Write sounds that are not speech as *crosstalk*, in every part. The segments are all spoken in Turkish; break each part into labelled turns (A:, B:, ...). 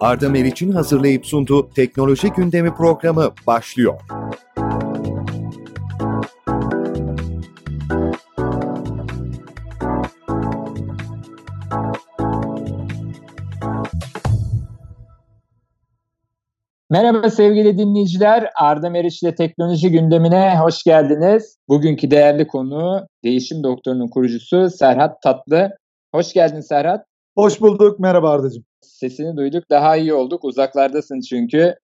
A: Arda Meriç'in hazırlayıp sunduğu Teknoloji Gündemi programı başlıyor.
B: Merhaba sevgili dinleyiciler. Arda Meriç ile teknoloji gündemine hoş geldiniz. Bugünkü değerli konu değişim doktorunun kurucusu Serhat Tatlı. Hoş geldin Serhat.
C: Hoş bulduk. Merhaba Arda'cığım.
B: Sesini duyduk. Daha iyi olduk. Uzaklardasın çünkü.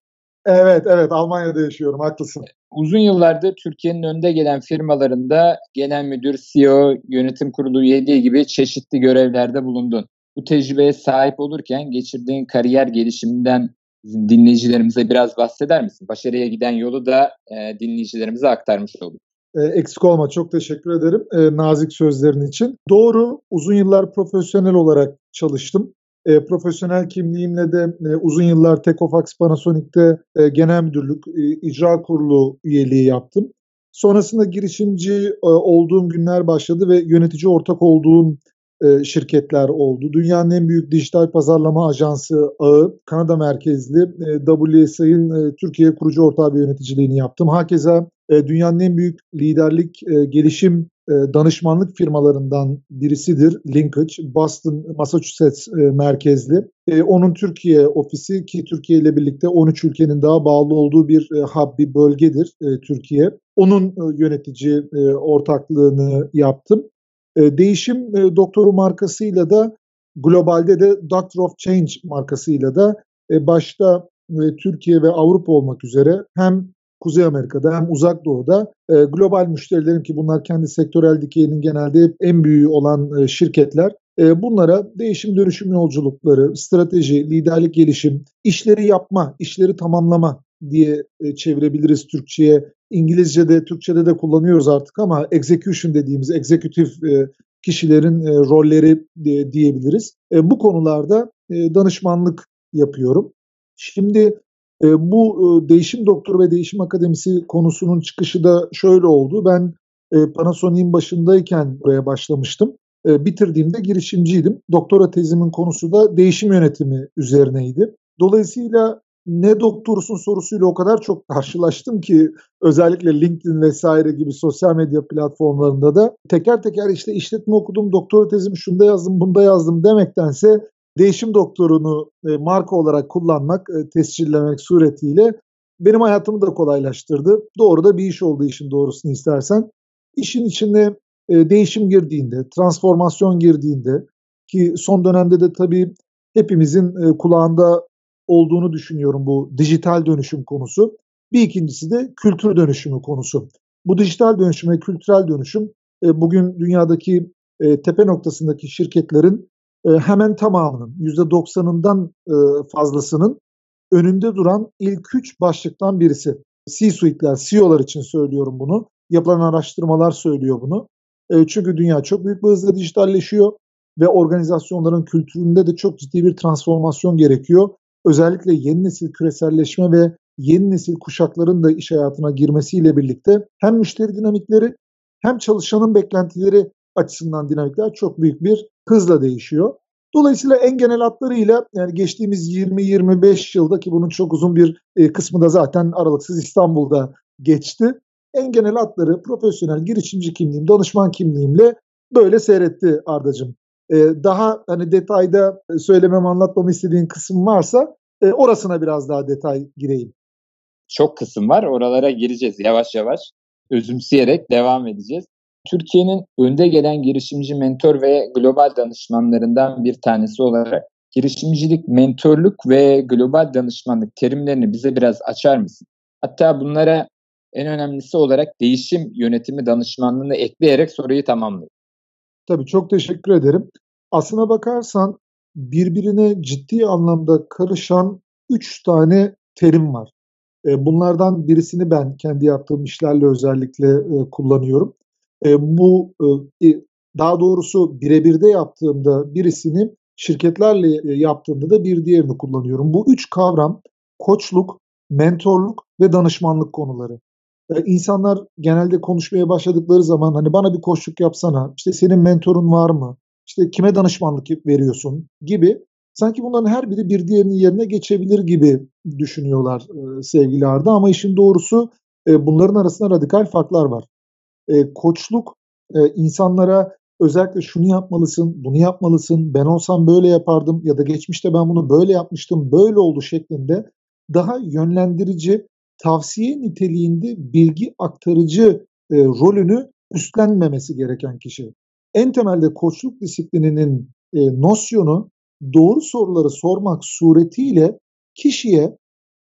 C: Evet, evet. Almanya'da yaşıyorum. Haklısın.
B: Uzun yıllardır Türkiye'nin önde gelen firmalarında genel müdür, CEO, yönetim kurulu üyeliği gibi çeşitli görevlerde bulundun. Bu tecrübeye sahip olurken geçirdiğin kariyer gelişiminden dinleyicilerimize biraz bahseder misin? Başarıya giden yolu da e, dinleyicilerimize aktarmış olduk.
C: E, eksik olma. Çok teşekkür ederim e, nazik sözlerin için. Doğru, uzun yıllar profesyonel olarak çalıştım. E, profesyonel kimliğimle de e, uzun yıllar Tekofax Panasonic'te e, genel müdürlük, e, icra kurulu üyeliği yaptım. Sonrasında girişimci e, olduğum günler başladı ve yönetici ortak olduğum e, şirketler oldu. Dünyanın en büyük dijital pazarlama ajansı ağı Kanada merkezli e, WSI'nin e, Türkiye kurucu ortağı bir yöneticiliğini yaptım. Hakeza dünyanın en büyük liderlik gelişim danışmanlık firmalarından birisidir Linkage, Boston, Massachusetts merkezli. Onun Türkiye ofisi ki Türkiye ile birlikte 13 ülkenin daha bağlı olduğu bir hub, bir bölgedir Türkiye. Onun yönetici ortaklığını yaptım. E, değişim e, doktoru markasıyla da globalde de Doctor of Change markasıyla da e, başta Türkiye ve Avrupa olmak üzere hem Kuzey Amerika'da hem Uzak Doğu'da global müşterilerim ki bunlar kendi sektörel dikeyinin genelde en büyüğü olan şirketler bunlara değişim dönüşüm yolculukları, strateji, liderlik gelişim, işleri yapma, işleri tamamlama diye çevirebiliriz Türkçe'ye İngilizce'de, Türkçe'de de kullanıyoruz artık ama execution dediğimiz eksekutif e, kişilerin e, rolleri e, diyebiliriz. E, bu konularda e, danışmanlık yapıyorum. Şimdi e, bu e, değişim doktoru ve değişim akademisi konusunun çıkışı da şöyle oldu. Ben e, Panasonic'in başındayken buraya başlamıştım. E, bitirdiğimde girişimciydim. Doktora tezimin konusu da değişim yönetimi üzerineydi. Dolayısıyla ne doktorsun sorusuyla o kadar çok karşılaştım ki özellikle LinkedIn vesaire gibi sosyal medya platformlarında da teker teker işte işletme okudum, doktora tezimi şunda yazdım, bunda yazdım demektense değişim doktorunu e, marka olarak kullanmak, e, tescillemek suretiyle benim hayatımı da kolaylaştırdı. Doğru da bir iş oldu işin doğrusunu istersen. İşin içine e, değişim girdiğinde, transformasyon girdiğinde ki son dönemde de tabii hepimizin kulağında olduğunu düşünüyorum bu dijital dönüşüm konusu. Bir ikincisi de kültür dönüşümü konusu. Bu dijital dönüşüm ve kültürel dönüşüm e, bugün dünyadaki e, tepe noktasındaki şirketlerin e, hemen tamamının %90'ından fazlasının önünde duran ilk üç başlıktan birisi. C-suite'ler, CEO'lar için söylüyorum bunu. Yapılan araştırmalar söylüyor bunu. Çünkü dünya çok büyük bir hızla dijitalleşiyor ve organizasyonların kültüründe de çok ciddi bir transformasyon gerekiyor özellikle yeni nesil küreselleşme ve yeni nesil kuşakların da iş hayatına girmesiyle birlikte hem müşteri dinamikleri hem çalışanın beklentileri açısından dinamikler çok büyük bir hızla değişiyor. Dolayısıyla en genel hatlarıyla yani geçtiğimiz 20-25 yılda ki bunun çok uzun bir e, kısmı da zaten aralıksız İstanbul'da geçti. En genel hatları profesyonel girişimci kimliğim, danışman kimliğimle böyle seyretti Ardacığım e, daha hani detayda söylemem anlatmamı istediğin kısım varsa e, orasına biraz daha detay gireyim.
B: Çok kısım var. Oralara gireceğiz yavaş yavaş. Özümseyerek devam edeceğiz. Türkiye'nin önde gelen girişimci mentor ve global danışmanlarından bir tanesi olarak girişimcilik, mentorluk ve global danışmanlık terimlerini bize biraz açar mısın? Hatta bunlara en önemlisi olarak değişim yönetimi danışmanlığını ekleyerek soruyu tamamlayayım.
C: Tabii çok teşekkür ederim. Aslına bakarsan birbirine ciddi anlamda karışan üç tane terim var. E, bunlardan birisini ben kendi yaptığım işlerle özellikle e, kullanıyorum. E, bu daha doğrusu birebir de yaptığımda birisini şirketlerle yaptığımda da bir diğerini kullanıyorum. Bu üç kavram koçluk, mentorluk ve danışmanlık konuları e, insanlar genelde konuşmaya başladıkları zaman hani bana bir koçluk yapsana, işte senin mentorun var mı? işte kime danışmanlık veriyorsun gibi sanki bunların her biri bir diğerinin yerine geçebilir gibi düşünüyorlar e, sevgili Arda ama işin doğrusu e, bunların arasında radikal farklar var. E, koçluk insanlara özellikle şunu yapmalısın, bunu yapmalısın, ben olsam böyle yapardım ya da geçmişte ben bunu böyle yapmıştım, böyle oldu şeklinde daha yönlendirici, tavsiye niteliğinde bilgi aktarıcı e, rolünü üstlenmemesi gereken kişi. En temelde koçluk disiplininin e, nosyonu doğru soruları sormak suretiyle kişiye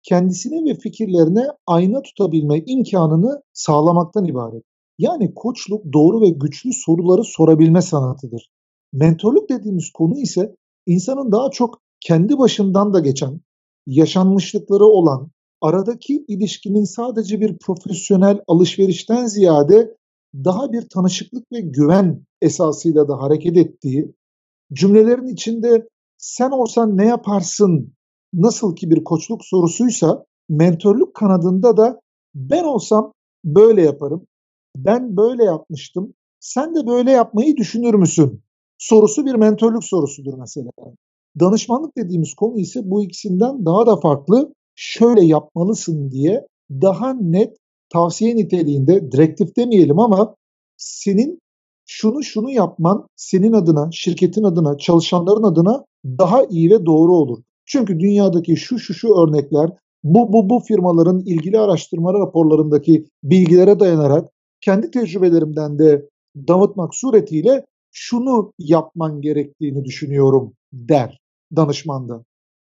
C: kendisine ve fikirlerine ayna tutabilme imkanını sağlamaktan ibaret. Yani koçluk doğru ve güçlü soruları sorabilme sanatıdır. Mentorluk dediğimiz konu ise insanın daha çok kendi başından da geçen, yaşanmışlıkları olan, aradaki ilişkinin sadece bir profesyonel alışverişten ziyade daha bir tanışıklık ve güven esasıyla da hareket ettiği, cümlelerin içinde sen olsan ne yaparsın nasıl ki bir koçluk sorusuysa mentorluk kanadında da ben olsam böyle yaparım, ben böyle yapmıştım, sen de böyle yapmayı düşünür müsün? Sorusu bir mentorluk sorusudur mesela. Danışmanlık dediğimiz konu ise bu ikisinden daha da farklı. Şöyle yapmalısın diye daha net tavsiye niteliğinde direktif demeyelim ama senin şunu şunu yapman senin adına, şirketin adına, çalışanların adına daha iyi ve doğru olur. Çünkü dünyadaki şu şu şu örnekler bu bu bu firmaların ilgili araştırma raporlarındaki bilgilere dayanarak kendi tecrübelerimden de damıtmak suretiyle şunu yapman gerektiğini düşünüyorum der danışmanda.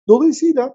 C: Dolayısıyla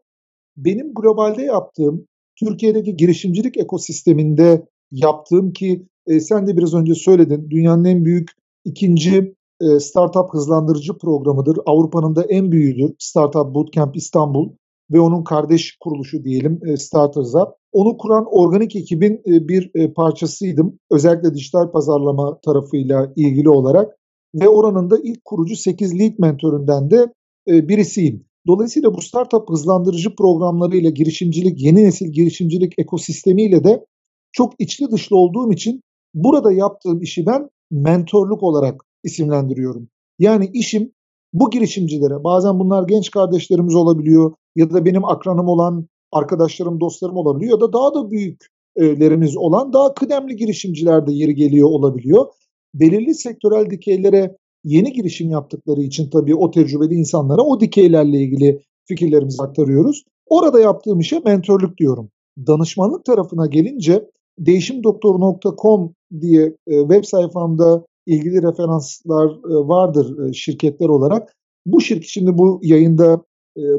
C: benim globalde yaptığım Türkiye'deki girişimcilik ekosisteminde yaptığım ki e, sen de biraz önce söyledin dünyanın en büyük ikinci e, startup hızlandırıcı programıdır. Avrupa'nın da en büyüğüdür Startup Bootcamp İstanbul ve onun kardeş kuruluşu diyelim e, Starters Up. Onu kuran organik ekibin e, bir e, parçasıydım. Özellikle dijital pazarlama tarafıyla ilgili olarak ve oranın da ilk kurucu 8 lead mentorundan de e, birisiyim. Dolayısıyla bu startup hızlandırıcı programlarıyla girişimcilik, yeni nesil girişimcilik ekosistemiyle de çok içli dışlı olduğum için burada yaptığım işi ben mentorluk olarak isimlendiriyorum. Yani işim bu girişimcilere, bazen bunlar genç kardeşlerimiz olabiliyor ya da benim akranım olan arkadaşlarım, dostlarım olabiliyor ya da daha da büyüklerimiz olan daha kıdemli girişimciler de yeri geliyor olabiliyor. Belirli sektörel dikeylere yeni girişim yaptıkları için tabii o tecrübeli insanlara o dikeylerle ilgili fikirlerimizi aktarıyoruz. Orada yaptığım işe mentorluk diyorum. Danışmanlık tarafına gelince değişimdoktor.com diye e, web sayfamda ilgili referanslar e, vardır e, şirketler olarak. Bu şirket şimdi bu yayında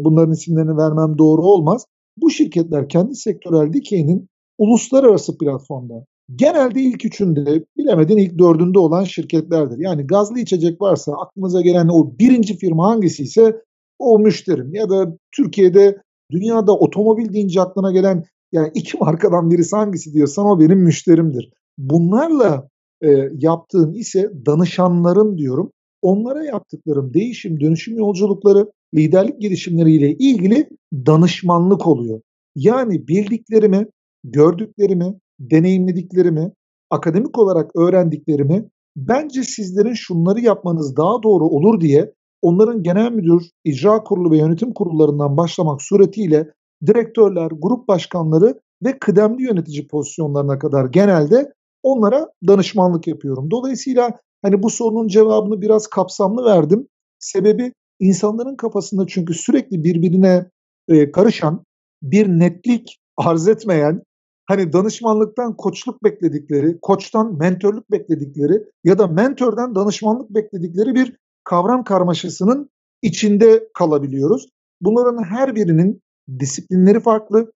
C: bunların isimlerini vermem doğru olmaz. Bu şirketler kendi sektörel dikeyinin uluslararası platformda genelde ilk üçünde bilemedin ilk dördünde olan şirketlerdir. Yani gazlı içecek varsa aklınıza gelen o birinci firma hangisi ise o müşterim. Ya da Türkiye'de dünyada otomobil deyince aklına gelen yani iki *laughs* markadan birisi hangisi diyorsan o benim müşterimdir. Bunlarla e, yaptığım ise danışanlarım diyorum. Onlara yaptıklarım değişim, dönüşüm yolculukları, liderlik gelişimleriyle ilgili danışmanlık oluyor. Yani bildiklerimi, gördüklerimi, deneyimlediklerimi, akademik olarak öğrendiklerimi bence sizlerin şunları yapmanız daha doğru olur diye onların genel müdür, icra kurulu ve yönetim kurullarından başlamak suretiyle direktörler, grup başkanları ve kıdemli yönetici pozisyonlarına kadar genelde onlara danışmanlık yapıyorum. Dolayısıyla hani bu sorunun cevabını biraz kapsamlı verdim. Sebebi insanların kafasında çünkü sürekli birbirine e, karışan, bir netlik arz etmeyen, hani danışmanlıktan koçluk bekledikleri, koçtan mentörlük bekledikleri ya da mentörden danışmanlık bekledikleri bir kavram karmaşasının içinde kalabiliyoruz. Bunların her birinin disiplinleri farklı,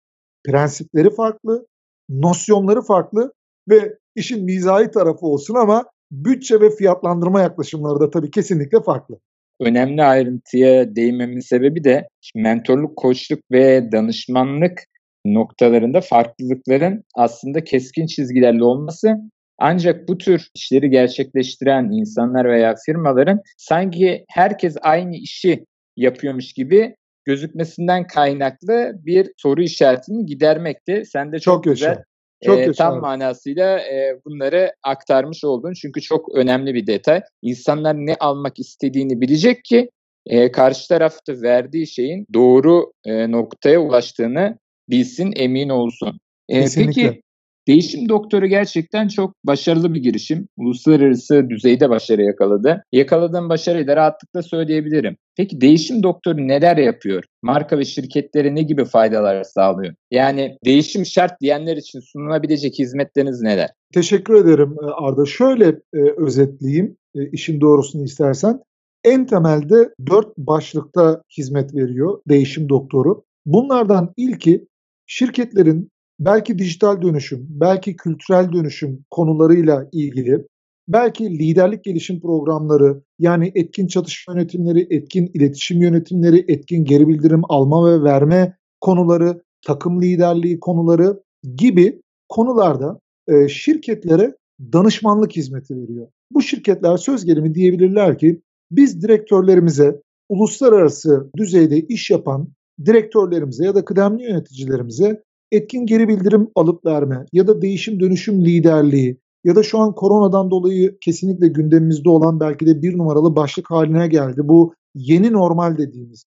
C: prensipleri farklı, nosyonları farklı ve işin mizahi tarafı olsun ama bütçe ve fiyatlandırma yaklaşımları da tabii kesinlikle farklı.
B: Önemli ayrıntıya değinmemin sebebi de mentorluk, koçluk ve danışmanlık noktalarında farklılıkların aslında keskin çizgilerle olması ancak bu tür işleri gerçekleştiren insanlar veya firmaların sanki herkes aynı işi yapıyormuş gibi gözükmesinden kaynaklı bir soru işaretini gidermekte. Sen de çok, çok güzel Çok e, tam manasıyla e, bunları aktarmış oldun. Çünkü çok önemli bir detay. İnsanlar ne almak istediğini bilecek ki e, karşı tarafta verdiği şeyin doğru e, noktaya ulaştığını bilsin, emin olsun. E, peki Değişim Doktoru gerçekten çok başarılı bir girişim. Uluslararası düzeyde başarı yakaladı. Yakaladığım başarıyı da rahatlıkla söyleyebilirim. Peki Değişim Doktoru neler yapıyor? Marka ve şirketlere ne gibi faydalar sağlıyor? Yani değişim şart diyenler için sunulabilecek hizmetleriniz neler?
C: Teşekkür ederim e, Arda. Şöyle e, özetleyeyim e, işin doğrusunu istersen. En temelde dört başlıkta hizmet veriyor Değişim Doktoru. Bunlardan ilki şirketlerin belki dijital dönüşüm, belki kültürel dönüşüm konularıyla ilgili, belki liderlik gelişim programları, yani etkin çatışma yönetimleri, etkin iletişim yönetimleri, etkin geri bildirim alma ve verme konuları, takım liderliği konuları gibi konularda e, şirketlere danışmanlık hizmeti veriyor. Bu şirketler söz gelimi diyebilirler ki biz direktörlerimize, uluslararası düzeyde iş yapan direktörlerimize ya da kıdemli yöneticilerimize etkin geri bildirim alıp verme ya da değişim dönüşüm liderliği ya da şu an koronadan dolayı kesinlikle gündemimizde olan belki de bir numaralı başlık haline geldi. Bu yeni normal dediğimiz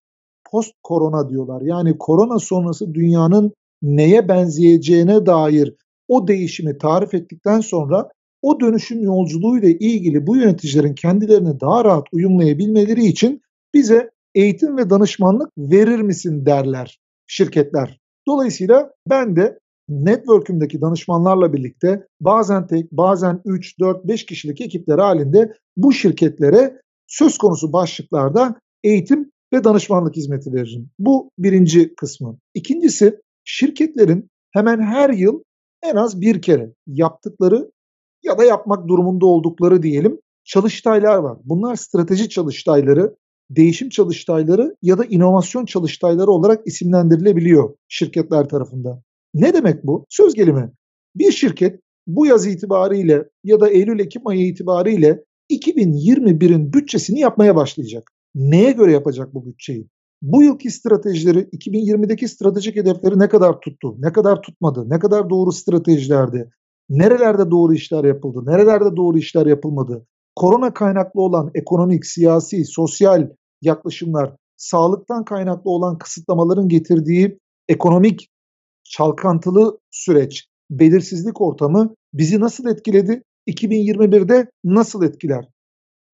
C: post korona diyorlar. Yani korona sonrası dünyanın neye benzeyeceğine dair o değişimi tarif ettikten sonra o dönüşüm yolculuğuyla ilgili bu yöneticilerin kendilerini daha rahat uyumlayabilmeleri için bize eğitim ve danışmanlık verir misin derler şirketler. Dolayısıyla ben de network'ümdeki danışmanlarla birlikte bazen tek, bazen 3, 4, 5 kişilik ekipler halinde bu şirketlere söz konusu başlıklarda eğitim ve danışmanlık hizmeti veririm. Bu birinci kısmı. İkincisi şirketlerin hemen her yıl en az bir kere yaptıkları ya da yapmak durumunda oldukları diyelim çalıştaylar var. Bunlar strateji çalıştayları, değişim çalıştayları ya da inovasyon çalıştayları olarak isimlendirilebiliyor şirketler tarafından. Ne demek bu? Söz gelimi. Bir şirket bu yaz itibariyle ya da Eylül-Ekim ayı itibariyle 2021'in bütçesini yapmaya başlayacak. Neye göre yapacak bu bütçeyi? Bu yılki stratejileri, 2020'deki stratejik hedefleri ne kadar tuttu, ne kadar tutmadı, ne kadar doğru stratejilerdi, nerelerde doğru işler yapıldı, nerelerde doğru işler yapılmadı, korona kaynaklı olan ekonomik, siyasi, sosyal yaklaşımlar, sağlıktan kaynaklı olan kısıtlamaların getirdiği ekonomik çalkantılı süreç, belirsizlik ortamı bizi nasıl etkiledi? 2021'de nasıl etkiler?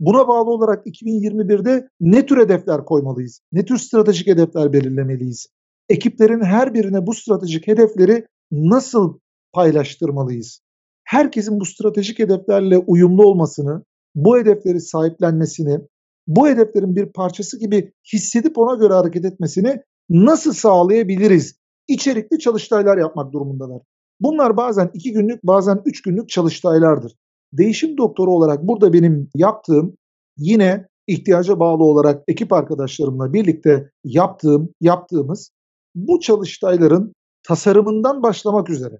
C: Buna bağlı olarak 2021'de ne tür hedefler koymalıyız? Ne tür stratejik hedefler belirlemeliyiz? Ekiplerin her birine bu stratejik hedefleri nasıl paylaştırmalıyız? Herkesin bu stratejik hedeflerle uyumlu olmasını, bu hedefleri sahiplenmesini, bu hedeflerin bir parçası gibi hissedip ona göre hareket etmesini nasıl sağlayabiliriz? İçerikli çalıştaylar yapmak durumundalar. Bunlar bazen iki günlük bazen üç günlük çalıştaylardır. Değişim doktoru olarak burada benim yaptığım yine ihtiyaca bağlı olarak ekip arkadaşlarımla birlikte yaptığım, yaptığımız bu çalıştayların tasarımından başlamak üzere.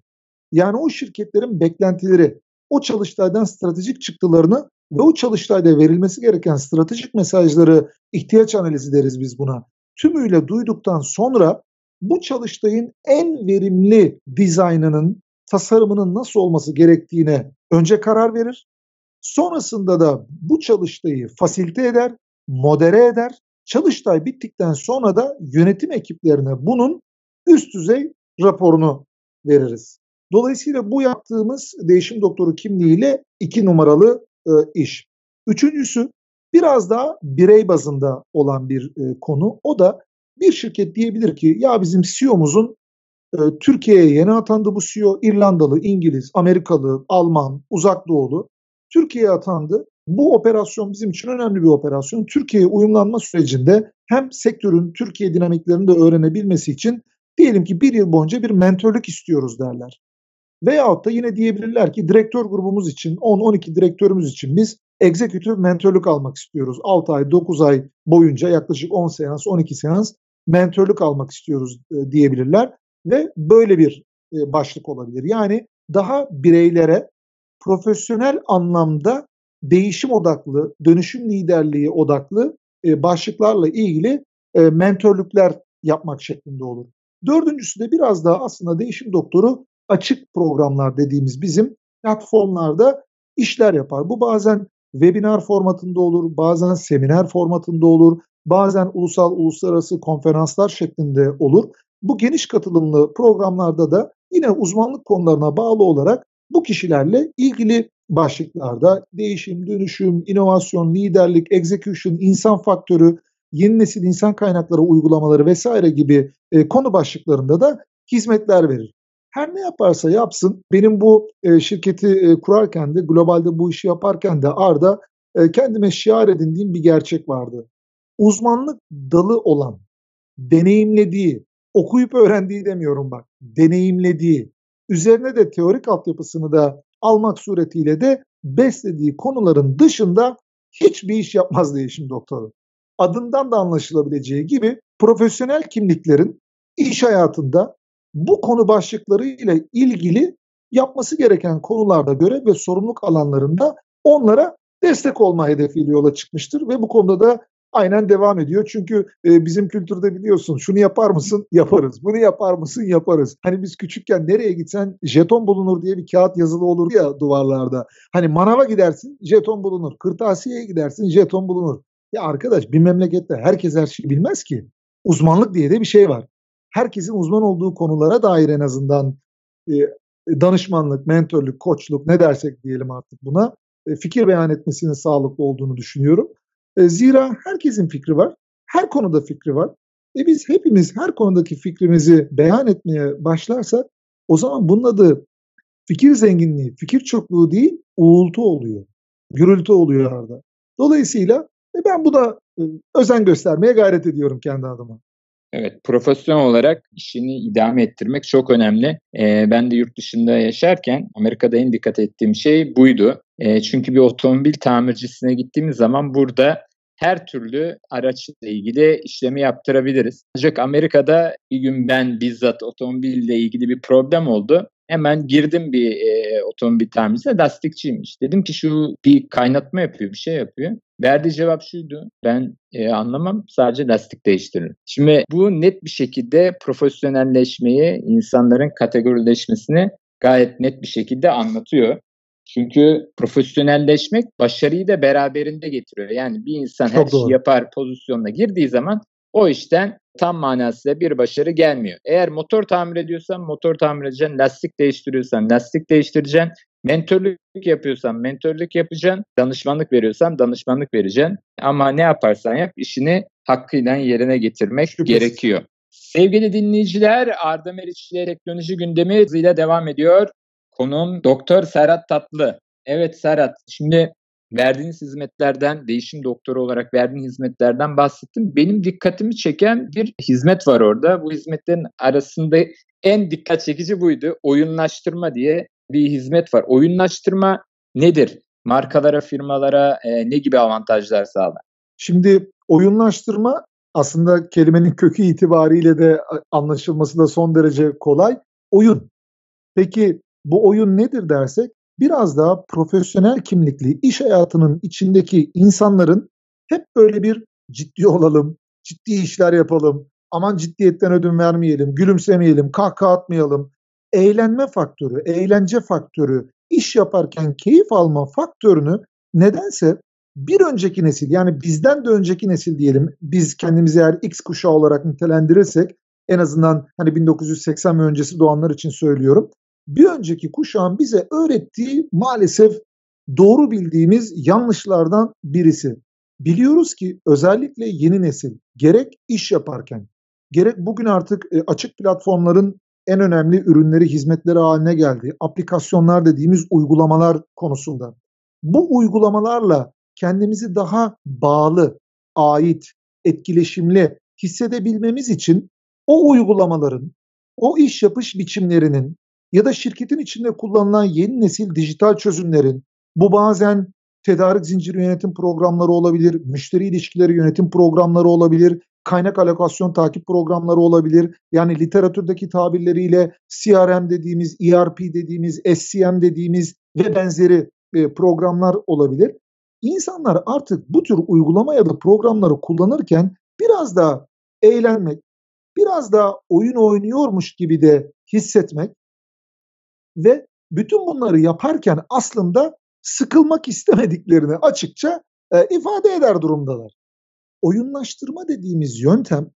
C: Yani o şirketlerin beklentileri, o çalıştaydan stratejik çıktılarını ve o çalıştayda verilmesi gereken stratejik mesajları ihtiyaç analizi deriz biz buna. Tümüyle duyduktan sonra bu çalıştayın en verimli dizaynının, tasarımının nasıl olması gerektiğine önce karar verir. Sonrasında da bu çalıştayı fasilite eder, modere eder. Çalıştay bittikten sonra da yönetim ekiplerine bunun üst düzey raporunu veririz. Dolayısıyla bu yaptığımız değişim doktoru kimliğiyle iki numaralı e, iş. Üçüncüsü biraz daha birey bazında olan bir e, konu. O da bir şirket diyebilir ki ya bizim CEO'muzun e, Türkiye'ye yeni atandı bu CEO İrlandalı, İngiliz, Amerikalı, Alman, Uzak Doğulu Türkiye'ye atandı. Bu operasyon bizim için önemli bir operasyon. Türkiye'ye uyumlanma sürecinde hem sektörün Türkiye dinamiklerini de öğrenebilmesi için diyelim ki bir yıl boyunca bir mentörlük istiyoruz derler. Veyahut da yine diyebilirler ki direktör grubumuz için 10-12 direktörümüz için biz executive mentörlük almak istiyoruz. 6 ay 9 ay boyunca yaklaşık 10 seans 12 seans mentörlük almak istiyoruz e, diyebilirler ve böyle bir e, başlık olabilir. Yani daha bireylere profesyonel anlamda değişim odaklı, dönüşüm liderliği odaklı e, başlıklarla ilgili e, mentörlükler yapmak şeklinde olur. Dördüncüsü de biraz daha aslında değişim doktoru açık programlar dediğimiz bizim platformlarda işler yapar. Bu bazen webinar formatında olur, bazen seminer formatında olur, bazen ulusal uluslararası konferanslar şeklinde olur. Bu geniş katılımlı programlarda da yine uzmanlık konularına bağlı olarak bu kişilerle ilgili başlıklarda değişim, dönüşüm, inovasyon, liderlik, execution, insan faktörü, yeni nesil insan kaynakları uygulamaları vesaire gibi e, konu başlıklarında da hizmetler verir. Her ne yaparsa yapsın benim bu e, şirketi e, kurarken de globalde bu işi yaparken de Arda e, kendime şiar edindiğim bir gerçek vardı. Uzmanlık dalı olan, deneyimlediği, okuyup öğrendiği demiyorum bak, deneyimlediği, üzerine de teorik altyapısını da almak suretiyle de beslediği konuların dışında hiçbir iş yapmaz değişim doktoru. Adından da anlaşılabileceği gibi profesyonel kimliklerin iş hayatında bu konu başlıkları ile ilgili yapması gereken konularda görev ve sorumluluk alanlarında onlara destek olma hedefiyle yola çıkmıştır ve bu konuda da aynen devam ediyor. Çünkü e, bizim kültürde biliyorsun şunu yapar mısın? *laughs* Yaparız. Bunu yapar mısın? Yaparız. Hani biz küçükken nereye gitsen jeton bulunur diye bir kağıt yazılı olur ya duvarlarda. Hani manava gidersin jeton bulunur. Kırtasiyeye gidersin jeton bulunur. Ya arkadaş bir memlekette herkes her şeyi bilmez ki. Uzmanlık diye de bir şey var. Herkesin uzman olduğu konulara dair en azından e, danışmanlık, mentörlük, koçluk ne dersek diyelim artık buna e, fikir beyan etmesinin sağlıklı olduğunu düşünüyorum. E, zira herkesin fikri var. Her konuda fikri var. E biz hepimiz her konudaki fikrimizi beyan etmeye başlarsak o zaman bunun adı fikir zenginliği, fikir çokluğu değil, uğultu oluyor. Gürültü oluyor arada. Dolayısıyla e ben buna e, özen göstermeye gayret ediyorum kendi adıma.
B: Evet, profesyonel olarak işini idame ettirmek çok önemli. Ee, ben de yurt dışında yaşarken Amerika'da en dikkat ettiğim şey buydu. E, çünkü bir otomobil tamircisine gittiğimiz zaman burada her türlü araçla ilgili işlemi yaptırabiliriz. Ancak Amerika'da bir gün ben bizzat otomobille ilgili bir problem oldu. Hemen girdim bir e, otomobil tamircisine lastikçiymiş. Dedim ki şu bir kaynatma yapıyor, bir şey yapıyor. Verdiği cevap şuydu. Ben e, anlamam sadece lastik değiştiririm. Şimdi bu net bir şekilde profesyonelleşmeyi, insanların kategorileşmesini gayet net bir şekilde anlatıyor. Çünkü profesyonelleşmek başarıyı da beraberinde getiriyor. Yani bir insan Çok her doğru. şeyi yapar pozisyonuna girdiği zaman o işten tam manasıyla bir başarı gelmiyor. Eğer motor tamir ediyorsan motor tamir edeceksin, lastik değiştiriyorsan lastik değiştireceksin, mentörlük yapıyorsan mentörlük yapacaksın, danışmanlık veriyorsan danışmanlık vereceksin. Ama ne yaparsan yap işini hakkıyla yerine getirmek Şüphesiz. gerekiyor. Sevgili dinleyiciler Arda Meriç ile teknoloji gündemi hızıyla devam ediyor. Konum Doktor Serhat Tatlı. Evet Serhat, şimdi verdiğiniz hizmetlerden, değişim doktoru olarak verdiğiniz hizmetlerden bahsettim. Benim dikkatimi çeken bir hizmet var orada. Bu hizmetlerin arasında en dikkat çekici buydu. Oyunlaştırma diye bir hizmet var. Oyunlaştırma nedir? Markalara, firmalara e, ne gibi avantajlar sağlar?
C: Şimdi oyunlaştırma aslında kelimenin kökü itibariyle de anlaşılması da son derece kolay. Oyun. Peki bu oyun nedir dersek biraz daha profesyonel kimlikli iş hayatının içindeki insanların hep böyle bir ciddi olalım, ciddi işler yapalım, aman ciddiyetten ödün vermeyelim, gülümsemeyelim, kahkaha atmayalım. Eğlenme faktörü, eğlence faktörü, iş yaparken keyif alma faktörünü nedense bir önceki nesil yani bizden de önceki nesil diyelim biz kendimizi eğer X kuşağı olarak nitelendirirsek en azından hani 1980 ve öncesi doğanlar için söylüyorum bir önceki kuşağın bize öğrettiği maalesef doğru bildiğimiz yanlışlardan birisi. Biliyoruz ki özellikle yeni nesil gerek iş yaparken gerek bugün artık e, açık platformların en önemli ürünleri, hizmetleri haline geldi. Aplikasyonlar dediğimiz uygulamalar konusunda. Bu uygulamalarla kendimizi daha bağlı, ait, etkileşimli hissedebilmemiz için o uygulamaların, o iş yapış biçimlerinin, ya da şirketin içinde kullanılan yeni nesil dijital çözümlerin bu bazen tedarik zinciri yönetim programları olabilir, müşteri ilişkileri yönetim programları olabilir, kaynak alokasyon takip programları olabilir. Yani literatürdeki tabirleriyle CRM dediğimiz, ERP dediğimiz, SCM dediğimiz ve benzeri e, programlar olabilir. İnsanlar artık bu tür uygulama ya da programları kullanırken biraz daha eğlenmek, biraz daha oyun oynuyormuş gibi de hissetmek ve bütün bunları yaparken aslında sıkılmak istemediklerini açıkça e, ifade eder durumdalar. Oyunlaştırma dediğimiz yöntem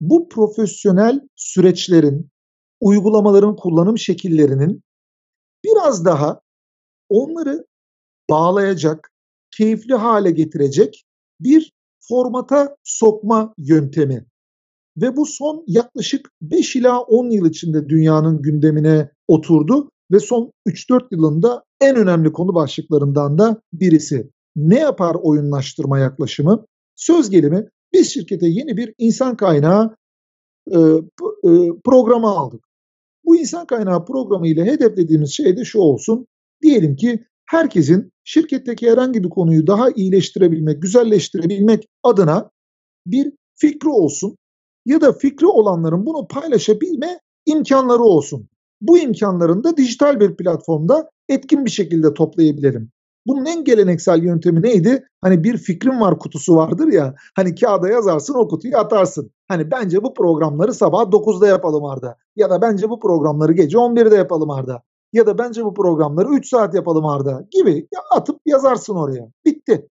C: bu profesyonel süreçlerin, uygulamaların kullanım şekillerinin biraz daha onları bağlayacak, keyifli hale getirecek bir formata sokma yöntemi. Ve bu son yaklaşık 5 ila 10 yıl içinde dünyanın gündemine oturdu ve son 3-4 yılında en önemli konu başlıklarından da birisi. Ne yapar oyunlaştırma yaklaşımı? Söz gelimi biz şirkete yeni bir insan kaynağı e, e, programı aldık. Bu insan kaynağı programı ile hedeflediğimiz şey de şu olsun. Diyelim ki herkesin şirketteki herhangi bir konuyu daha iyileştirebilmek, güzelleştirebilmek adına bir fikri olsun ya da fikri olanların bunu paylaşabilme imkanları olsun. Bu imkanların da dijital bir platformda etkin bir şekilde toplayabilelim. Bunun en geleneksel yöntemi neydi? Hani bir fikrim var kutusu vardır ya. Hani kağıda yazarsın o kutuyu atarsın. Hani bence bu programları sabah 9'da yapalım Arda. Ya da bence bu programları gece 11'de yapalım Arda. Ya da bence bu programları 3 saat yapalım Arda gibi ya atıp yazarsın oraya. Bitti.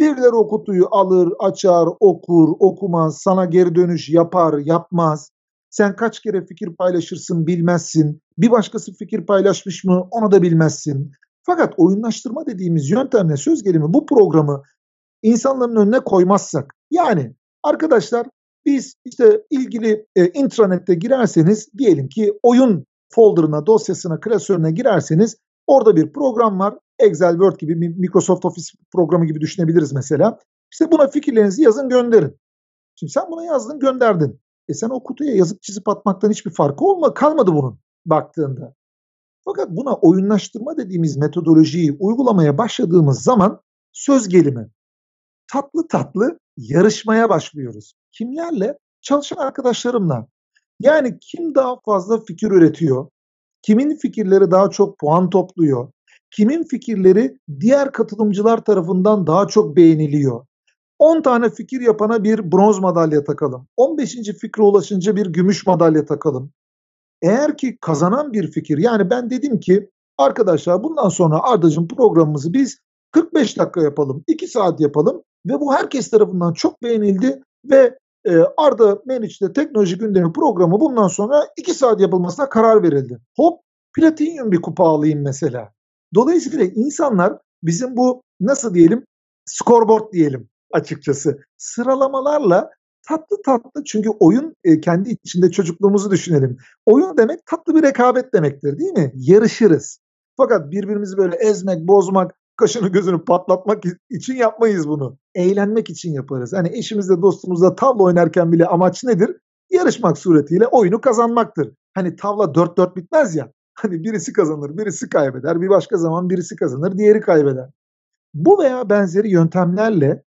C: Birileri o kutuyu alır, açar, okur, okumaz, sana geri dönüş yapar, yapmaz. Sen kaç kere fikir paylaşırsın bilmezsin. Bir başkası fikir paylaşmış mı onu da bilmezsin. Fakat oyunlaştırma dediğimiz yöntemle söz gelimi bu programı insanların önüne koymazsak yani arkadaşlar biz işte ilgili e, intranette girerseniz diyelim ki oyun folderına, dosyasına, klasörüne girerseniz orada bir program var. Excel, Word gibi Microsoft Office programı gibi düşünebiliriz mesela. İşte buna fikirlerinizi yazın gönderin. Şimdi sen buna yazdın gönderdin. E sen o kutuya yazıp çizip atmaktan hiçbir farkı olma, kalmadı bunun baktığında. Fakat buna oyunlaştırma dediğimiz metodolojiyi uygulamaya başladığımız zaman söz gelimi tatlı tatlı yarışmaya başlıyoruz. Kimlerle? Çalışan arkadaşlarımla. Yani kim daha fazla fikir üretiyor? Kimin fikirleri daha çok puan topluyor? Kimin fikirleri diğer katılımcılar tarafından daha çok beğeniliyor? 10 tane fikir yapana bir bronz madalya takalım. 15. fikre ulaşınca bir gümüş madalya takalım. Eğer ki kazanan bir fikir yani ben dedim ki arkadaşlar bundan sonra Ardacığım programımızı biz 45 dakika yapalım, 2 saat yapalım ve bu herkes tarafından çok beğenildi ve e, Arda Meriç'te teknoloji gündemi programı bundan sonra 2 saat yapılmasına karar verildi. Hop platinyum bir kupa alayım mesela. Dolayısıyla insanlar bizim bu nasıl diyelim scoreboard diyelim açıkçası sıralamalarla tatlı tatlı çünkü oyun e, kendi içinde çocukluğumuzu düşünelim. Oyun demek tatlı bir rekabet demektir değil mi? Yarışırız. Fakat birbirimizi böyle ezmek, bozmak, kaşını gözünü patlatmak için yapmayız bunu. Eğlenmek için yaparız. Hani eşimizle dostumuzla tavla oynarken bile amaç nedir? Yarışmak suretiyle oyunu kazanmaktır. Hani tavla 4-4 bitmez ya. Hani birisi kazanır, birisi kaybeder. Bir başka zaman birisi kazanır, diğeri kaybeder. Bu veya benzeri yöntemlerle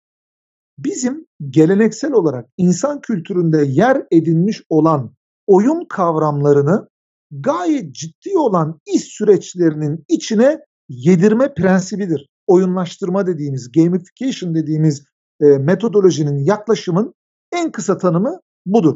C: bizim geleneksel olarak insan kültüründe yer edinmiş olan oyun kavramlarını gayet ciddi olan iş süreçlerinin içine yedirme prensibidir. Oyunlaştırma dediğimiz, gamification dediğimiz e, metodolojinin, yaklaşımın en kısa tanımı budur.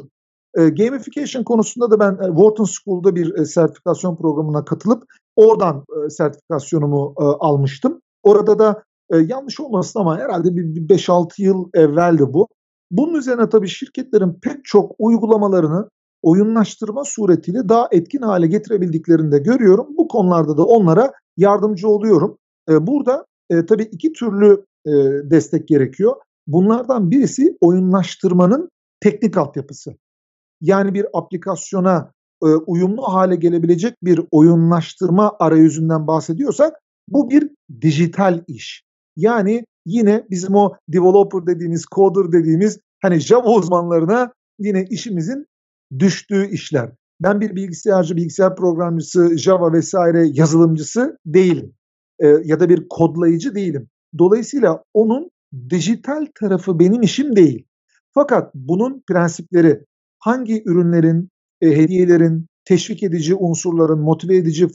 C: E, gamification konusunda da ben e, Wharton School'da bir e, sertifikasyon programına katılıp oradan e, sertifikasyonumu e, almıştım. Orada da e, yanlış olmasın ama herhalde bir, bir 5-6 yıl evveldi bu. Bunun üzerine tabii şirketlerin pek çok uygulamalarını oyunlaştırma suretiyle daha etkin hale getirebildiklerini de görüyorum. Bu konularda da onlara yardımcı oluyorum. E, burada e, tabii iki türlü e, destek gerekiyor. Bunlardan birisi oyunlaştırmanın teknik altyapısı. Yani bir aplikasyona e, uyumlu hale gelebilecek bir oyunlaştırma arayüzünden bahsediyorsak bu bir dijital iş. Yani yine bizim o developer dediğimiz, coder dediğimiz hani Java uzmanlarına yine işimizin düştüğü işler. Ben bir bilgisayarcı, bilgisayar programcısı, Java vesaire yazılımcısı değilim. E, ya da bir kodlayıcı değilim. Dolayısıyla onun dijital tarafı benim işim değil. Fakat bunun prensipleri hangi ürünlerin, e, hediyelerin, teşvik edici unsurların, motive edici e,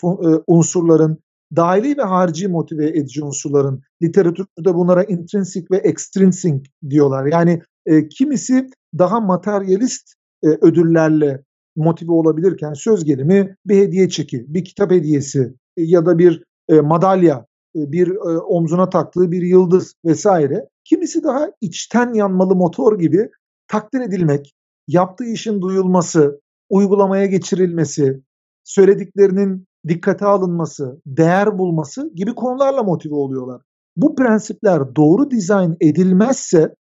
C: unsurların, dahili ve harici motive edici unsurların, literatürde bunlara intrinsic ve extrinsic diyorlar. Yani e, kimisi daha materyalist e, ödüllerle motive olabilirken söz gelimi bir hediye çeki, bir kitap hediyesi ya da bir e, madalya, e, bir e, omzuna taktığı bir yıldız vesaire. Kimisi daha içten yanmalı motor gibi takdir edilmek, yaptığı işin duyulması, uygulamaya geçirilmesi, söylediklerinin dikkate alınması, değer bulması gibi konularla motive oluyorlar. Bu prensipler doğru dizayn edilmezse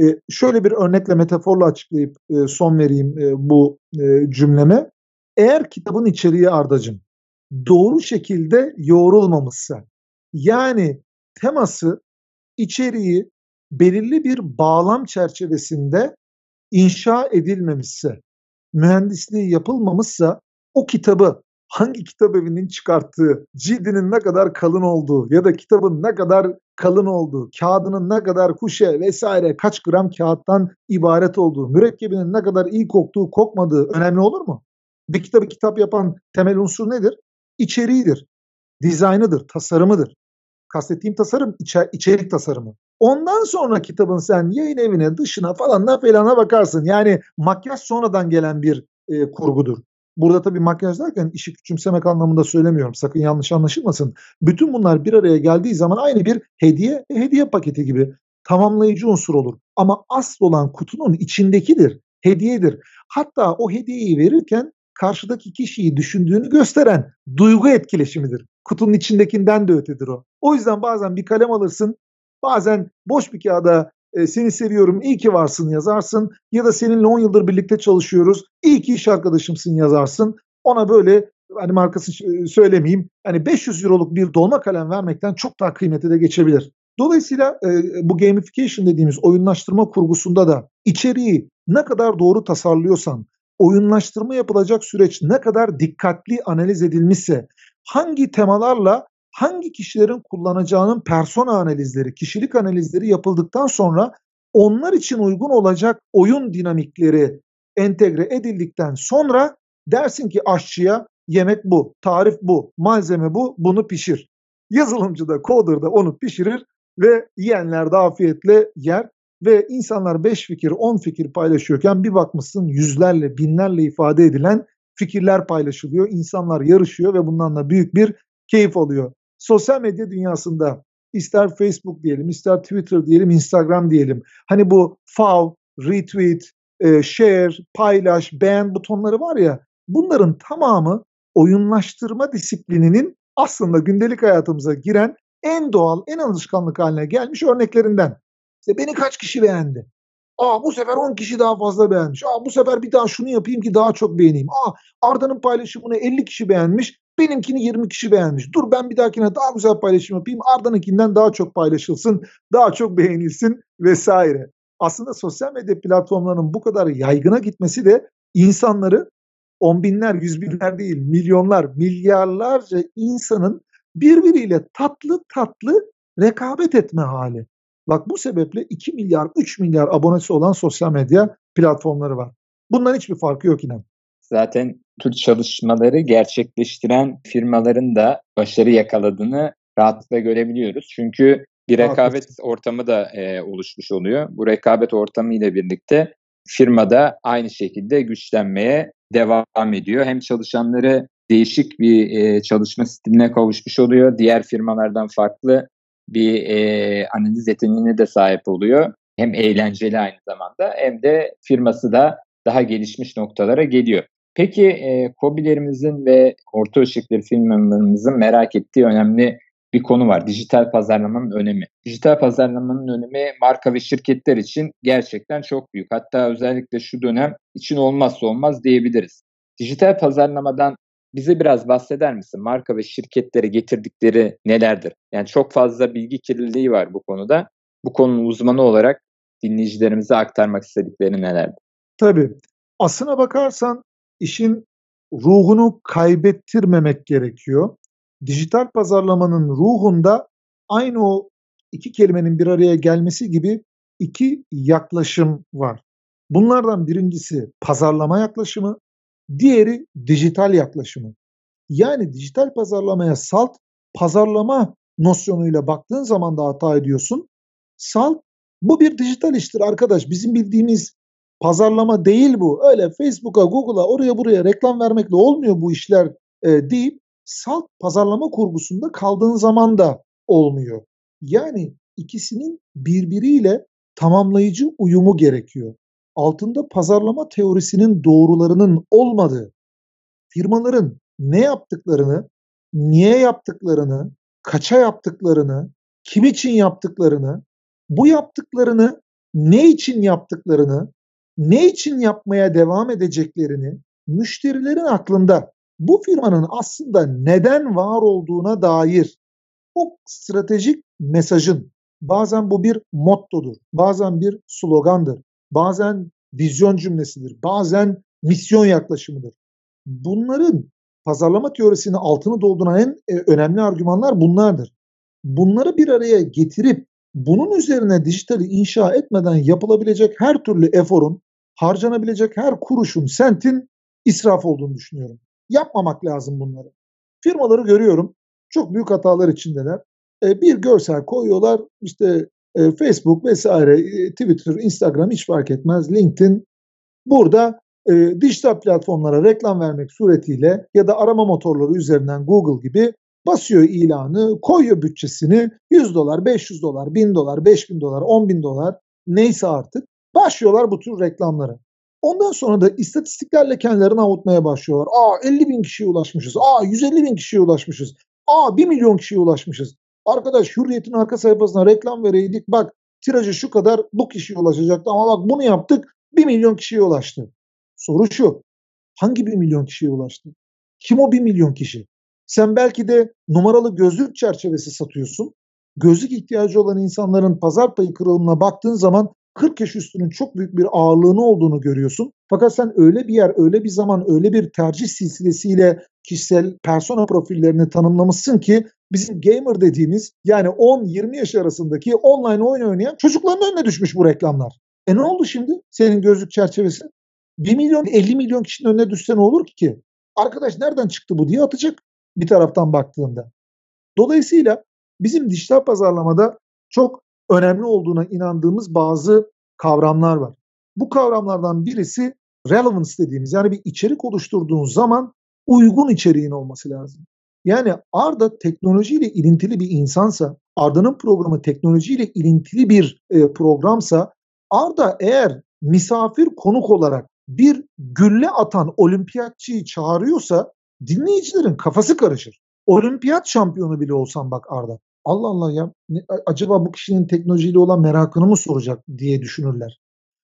C: e, şöyle bir örnekle metaforla açıklayıp e, son vereyim e, bu e, cümleme. Eğer kitabın içeriği ardacım doğru şekilde yoğrulmamışsa yani teması içeriği belirli bir bağlam çerçevesinde inşa edilmemişse, mühendisliği yapılmamışsa o kitabı hangi kitap evinin çıkarttığı, cildinin ne kadar kalın olduğu ya da kitabın ne kadar kalın olduğu, kağıdının ne kadar kuşe vesaire kaç gram kağıttan ibaret olduğu, mürekkebinin ne kadar iyi koktuğu, kokmadığı önemli olur mu? Bir kitabı kitap yapan temel unsur nedir? İçeriğidir, dizaynıdır, tasarımıdır. Kastettiğim tasarım içer, içerik tasarımı. Ondan sonra kitabın sen yayın evine, dışına falan da felana bakarsın. Yani makyaj sonradan gelen bir e, kurgudur. Burada tabii makyaj derken işi küçümsemek anlamında söylemiyorum. Sakın yanlış anlaşılmasın. Bütün bunlar bir araya geldiği zaman aynı bir hediye hediye paketi gibi tamamlayıcı unsur olur. Ama asıl olan kutunun içindekidir. Hediyedir. Hatta o hediyeyi verirken karşıdaki kişiyi düşündüğünü gösteren duygu etkileşimidir. Kutunun içindekinden de ötedir o. O yüzden bazen bir kalem alırsın, bazen boş bir kağıda e, seni seviyorum, iyi ki varsın yazarsın ya da seninle 10 yıldır birlikte çalışıyoruz, iyi ki iş arkadaşımsın yazarsın. Ona böyle hani markasını söylemeyeyim, hani 500 euroluk bir dolma kalem vermekten çok daha kıymeti de geçebilir. Dolayısıyla e, bu gamification dediğimiz oyunlaştırma kurgusunda da içeriği ne kadar doğru tasarlıyorsan, oyunlaştırma yapılacak süreç ne kadar dikkatli analiz edilmişse, hangi temalarla hangi kişilerin kullanacağının persona analizleri, kişilik analizleri yapıldıktan sonra onlar için uygun olacak oyun dinamikleri entegre edildikten sonra dersin ki aşçıya yemek bu, tarif bu, malzeme bu, bunu pişir. Yazılımcı da, coder da onu pişirir ve yiyenler de afiyetle yer ve insanlar 5 fikir, 10 fikir paylaşıyorken bir bakmışsın yüzlerle, binlerle ifade edilen fikirler paylaşılıyor. İnsanlar yarışıyor ve bundan da büyük bir keyif alıyor sosyal medya dünyasında ister Facebook diyelim, ister Twitter diyelim, Instagram diyelim. Hani bu fav, retweet, e, share, paylaş, beğen butonları var ya bunların tamamı oyunlaştırma disiplininin aslında gündelik hayatımıza giren en doğal, en alışkanlık haline gelmiş örneklerinden. İşte beni kaç kişi beğendi? Aa bu sefer 10 kişi daha fazla beğenmiş. Aa bu sefer bir daha şunu yapayım ki daha çok beğeneyim. Aa Arda'nın paylaşımını 50 kişi beğenmiş. Benimkini 20 kişi beğenmiş. Dur ben bir dahakine daha güzel paylaşım yapayım. Arda'nınkinden daha çok paylaşılsın, daha çok beğenilsin vesaire. Aslında sosyal medya platformlarının bu kadar yaygına gitmesi de insanları on binler, yüz binler değil, milyonlar, milyarlarca insanın birbiriyle tatlı tatlı rekabet etme hali. Bak bu sebeple 2 milyar, 3 milyar abonesi olan sosyal medya platformları var. Bundan hiçbir farkı yok inan.
B: Zaten tür çalışmaları gerçekleştiren firmaların da başarı yakaladığını rahatlıkla görebiliyoruz. Çünkü bir rekabet ortamı da e, oluşmuş oluyor. Bu rekabet ortamı ile birlikte firmada aynı şekilde güçlenmeye devam ediyor. Hem çalışanları değişik bir e, çalışma stiline kavuşmuş oluyor. Diğer firmalardan farklı bir e, analiz yeteneğine de sahip oluyor. Hem eğlenceli aynı zamanda hem de firması da daha gelişmiş noktalara geliyor. Peki e, COBİ'lerimizin ve orta ölçekli firmalarımızın merak ettiği önemli bir konu var. Dijital pazarlamanın önemi. Dijital pazarlamanın önemi marka ve şirketler için gerçekten çok büyük. Hatta özellikle şu dönem için olmazsa olmaz diyebiliriz. Dijital pazarlamadan bize biraz bahseder misin? Marka ve şirketlere getirdikleri nelerdir? Yani çok fazla bilgi kirliliği var bu konuda. Bu konunun uzmanı olarak dinleyicilerimize aktarmak istedikleri nelerdir?
C: Tabii. Aslına bakarsan işin ruhunu kaybettirmemek gerekiyor. Dijital pazarlamanın ruhunda aynı o iki kelimenin bir araya gelmesi gibi iki yaklaşım var. Bunlardan birincisi pazarlama yaklaşımı, diğeri dijital yaklaşımı. Yani dijital pazarlamaya salt pazarlama nosyonuyla baktığın zaman da hata ediyorsun. Salt bu bir dijital iştir arkadaş. Bizim bildiğimiz pazarlama değil bu. Öyle Facebook'a, Google'a, oraya buraya reklam vermekle olmuyor bu işler e, deyip salt pazarlama kurgusunda kaldığın zaman da olmuyor. Yani ikisinin birbiriyle tamamlayıcı uyumu gerekiyor. Altında pazarlama teorisinin doğrularının olmadığı, firmaların ne yaptıklarını, niye yaptıklarını, kaça yaptıklarını, kim için yaptıklarını, bu yaptıklarını ne için yaptıklarını, ne için yapmaya devam edeceklerini müşterilerin aklında bu firmanın aslında neden var olduğuna dair o stratejik mesajın bazen bu bir mottodur, bazen bir slogandır, bazen vizyon cümlesidir, bazen misyon yaklaşımıdır. Bunların pazarlama teorisini altını dolduran en e, önemli argümanlar bunlardır. Bunları bir araya getirip bunun üzerine dijitali inşa etmeden yapılabilecek her türlü eforun, harcanabilecek her kuruşun, sentin israf olduğunu düşünüyorum. Yapmamak lazım bunları. Firmaları görüyorum. Çok büyük hatalar içindeler. E, bir görsel koyuyorlar. İşte e, Facebook vesaire, e, Twitter, Instagram hiç fark etmez. LinkedIn. Burada e, dijital platformlara reklam vermek suretiyle ya da arama motorları üzerinden Google gibi basıyor ilanı, koyuyor bütçesini 100 dolar, 500 dolar, 1000 dolar, 5000 dolar, 10 bin dolar neyse artık başlıyorlar bu tür reklamlara. Ondan sonra da istatistiklerle kendilerini avutmaya başlıyorlar. Aa 50 bin kişiye ulaşmışız. Aa 150 bin kişiye ulaşmışız. Aa 1 milyon kişiye ulaşmışız. Arkadaş Hürriyet'in arka sayfasına reklam vereydik. Bak tirajı şu kadar bu kişiye ulaşacaktı ama bak bunu yaptık 1 milyon kişiye ulaştı. Soru şu. Hangi 1 milyon kişiye ulaştı? Kim o 1 milyon kişi? Sen belki de numaralı gözlük çerçevesi satıyorsun. Gözlük ihtiyacı olan insanların pazar payı kırılımına baktığın zaman 40 yaş üstünün çok büyük bir ağırlığını olduğunu görüyorsun. Fakat sen öyle bir yer, öyle bir zaman, öyle bir tercih silsilesiyle kişisel persona profillerini tanımlamışsın ki bizim gamer dediğimiz yani 10-20 yaş arasındaki online oyun oynayan çocukların önüne düşmüş bu reklamlar. E ne oldu şimdi senin gözlük çerçevesi? 1 milyon 50 milyon kişinin önüne düşse ne olur ki? Arkadaş nereden çıktı bu diye atacak bir taraftan baktığında. Dolayısıyla bizim dijital pazarlamada çok önemli olduğuna inandığımız bazı kavramlar var. Bu kavramlardan birisi relevance dediğimiz yani bir içerik oluşturduğun zaman uygun içeriğin olması lazım. Yani Arda teknolojiyle ilintili bir insansa, Arda'nın programı teknolojiyle ilintili bir e, programsa, Arda eğer misafir konuk olarak bir gülle atan olimpiyatçıyı çağırıyorsa dinleyicilerin kafası karışır. Olimpiyat şampiyonu bile olsan bak Arda. Allah Allah ya ne, acaba bu kişinin teknolojiyle olan merakını mı soracak diye düşünürler.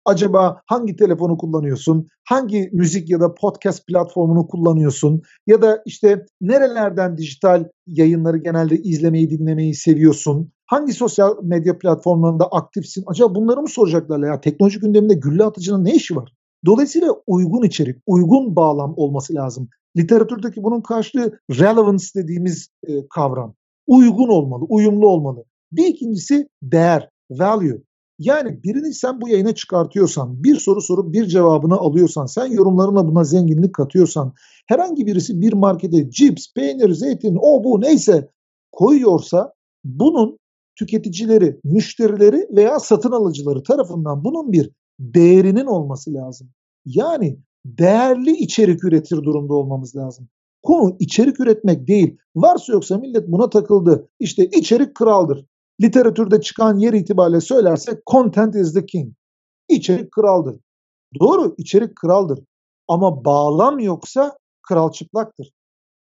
C: Acaba hangi telefonu kullanıyorsun? Hangi müzik ya da podcast platformunu kullanıyorsun? Ya da işte nerelerden dijital yayınları genelde izlemeyi, dinlemeyi seviyorsun? Hangi sosyal medya platformlarında aktifsin? Acaba bunları mı soracaklar ya? Teknoloji gündeminde gülle atıcının ne işi var? Dolayısıyla uygun içerik, uygun bağlam olması lazım. Literatürdeki bunun karşılığı relevance dediğimiz e, kavram. Uygun olmalı, uyumlu olmalı. Bir ikincisi değer, value. Yani birini sen bu yayına çıkartıyorsan, bir soru sorup bir cevabını alıyorsan, sen yorumlarına buna zenginlik katıyorsan, herhangi birisi bir markete cips, peynir, zeytin, o bu neyse koyuyorsa bunun tüketicileri, müşterileri veya satın alıcıları tarafından bunun bir değerinin olması lazım. Yani değerli içerik üretir durumda olmamız lazım. Konu içerik üretmek değil. Varsa yoksa millet buna takıldı. İşte içerik kraldır. Literatürde çıkan yer itibariyle söylersek content is the king. İçerik kraldır. Doğru içerik kraldır. Ama bağlam yoksa kral çıplaktır.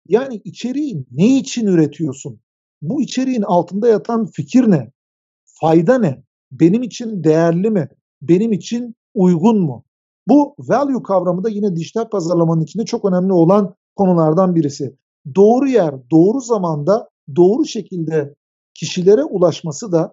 C: Yani içeriği ne için üretiyorsun? Bu içeriğin altında yatan fikir ne? Fayda ne? Benim için değerli mi? Benim için uygun mu? Bu value kavramı da yine dijital pazarlamanın içinde çok önemli olan konulardan birisi. Doğru yer, doğru zamanda, doğru şekilde kişilere ulaşması da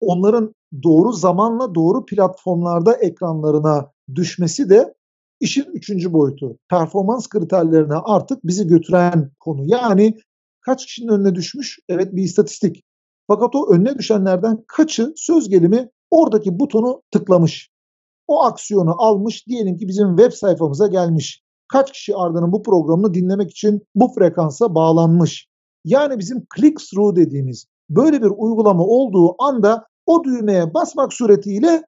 C: onların doğru zamanla doğru platformlarda ekranlarına düşmesi de işin üçüncü boyutu. Performans kriterlerine artık bizi götüren konu. Yani kaç kişinin önüne düşmüş? Evet bir istatistik. Fakat o önüne düşenlerden kaçı söz gelimi oradaki butonu tıklamış o aksiyonu almış diyelim ki bizim web sayfamıza gelmiş. Kaç kişi Arda'nın bu programını dinlemek için bu frekansa bağlanmış. Yani bizim click through dediğimiz böyle bir uygulama olduğu anda o düğmeye basmak suretiyle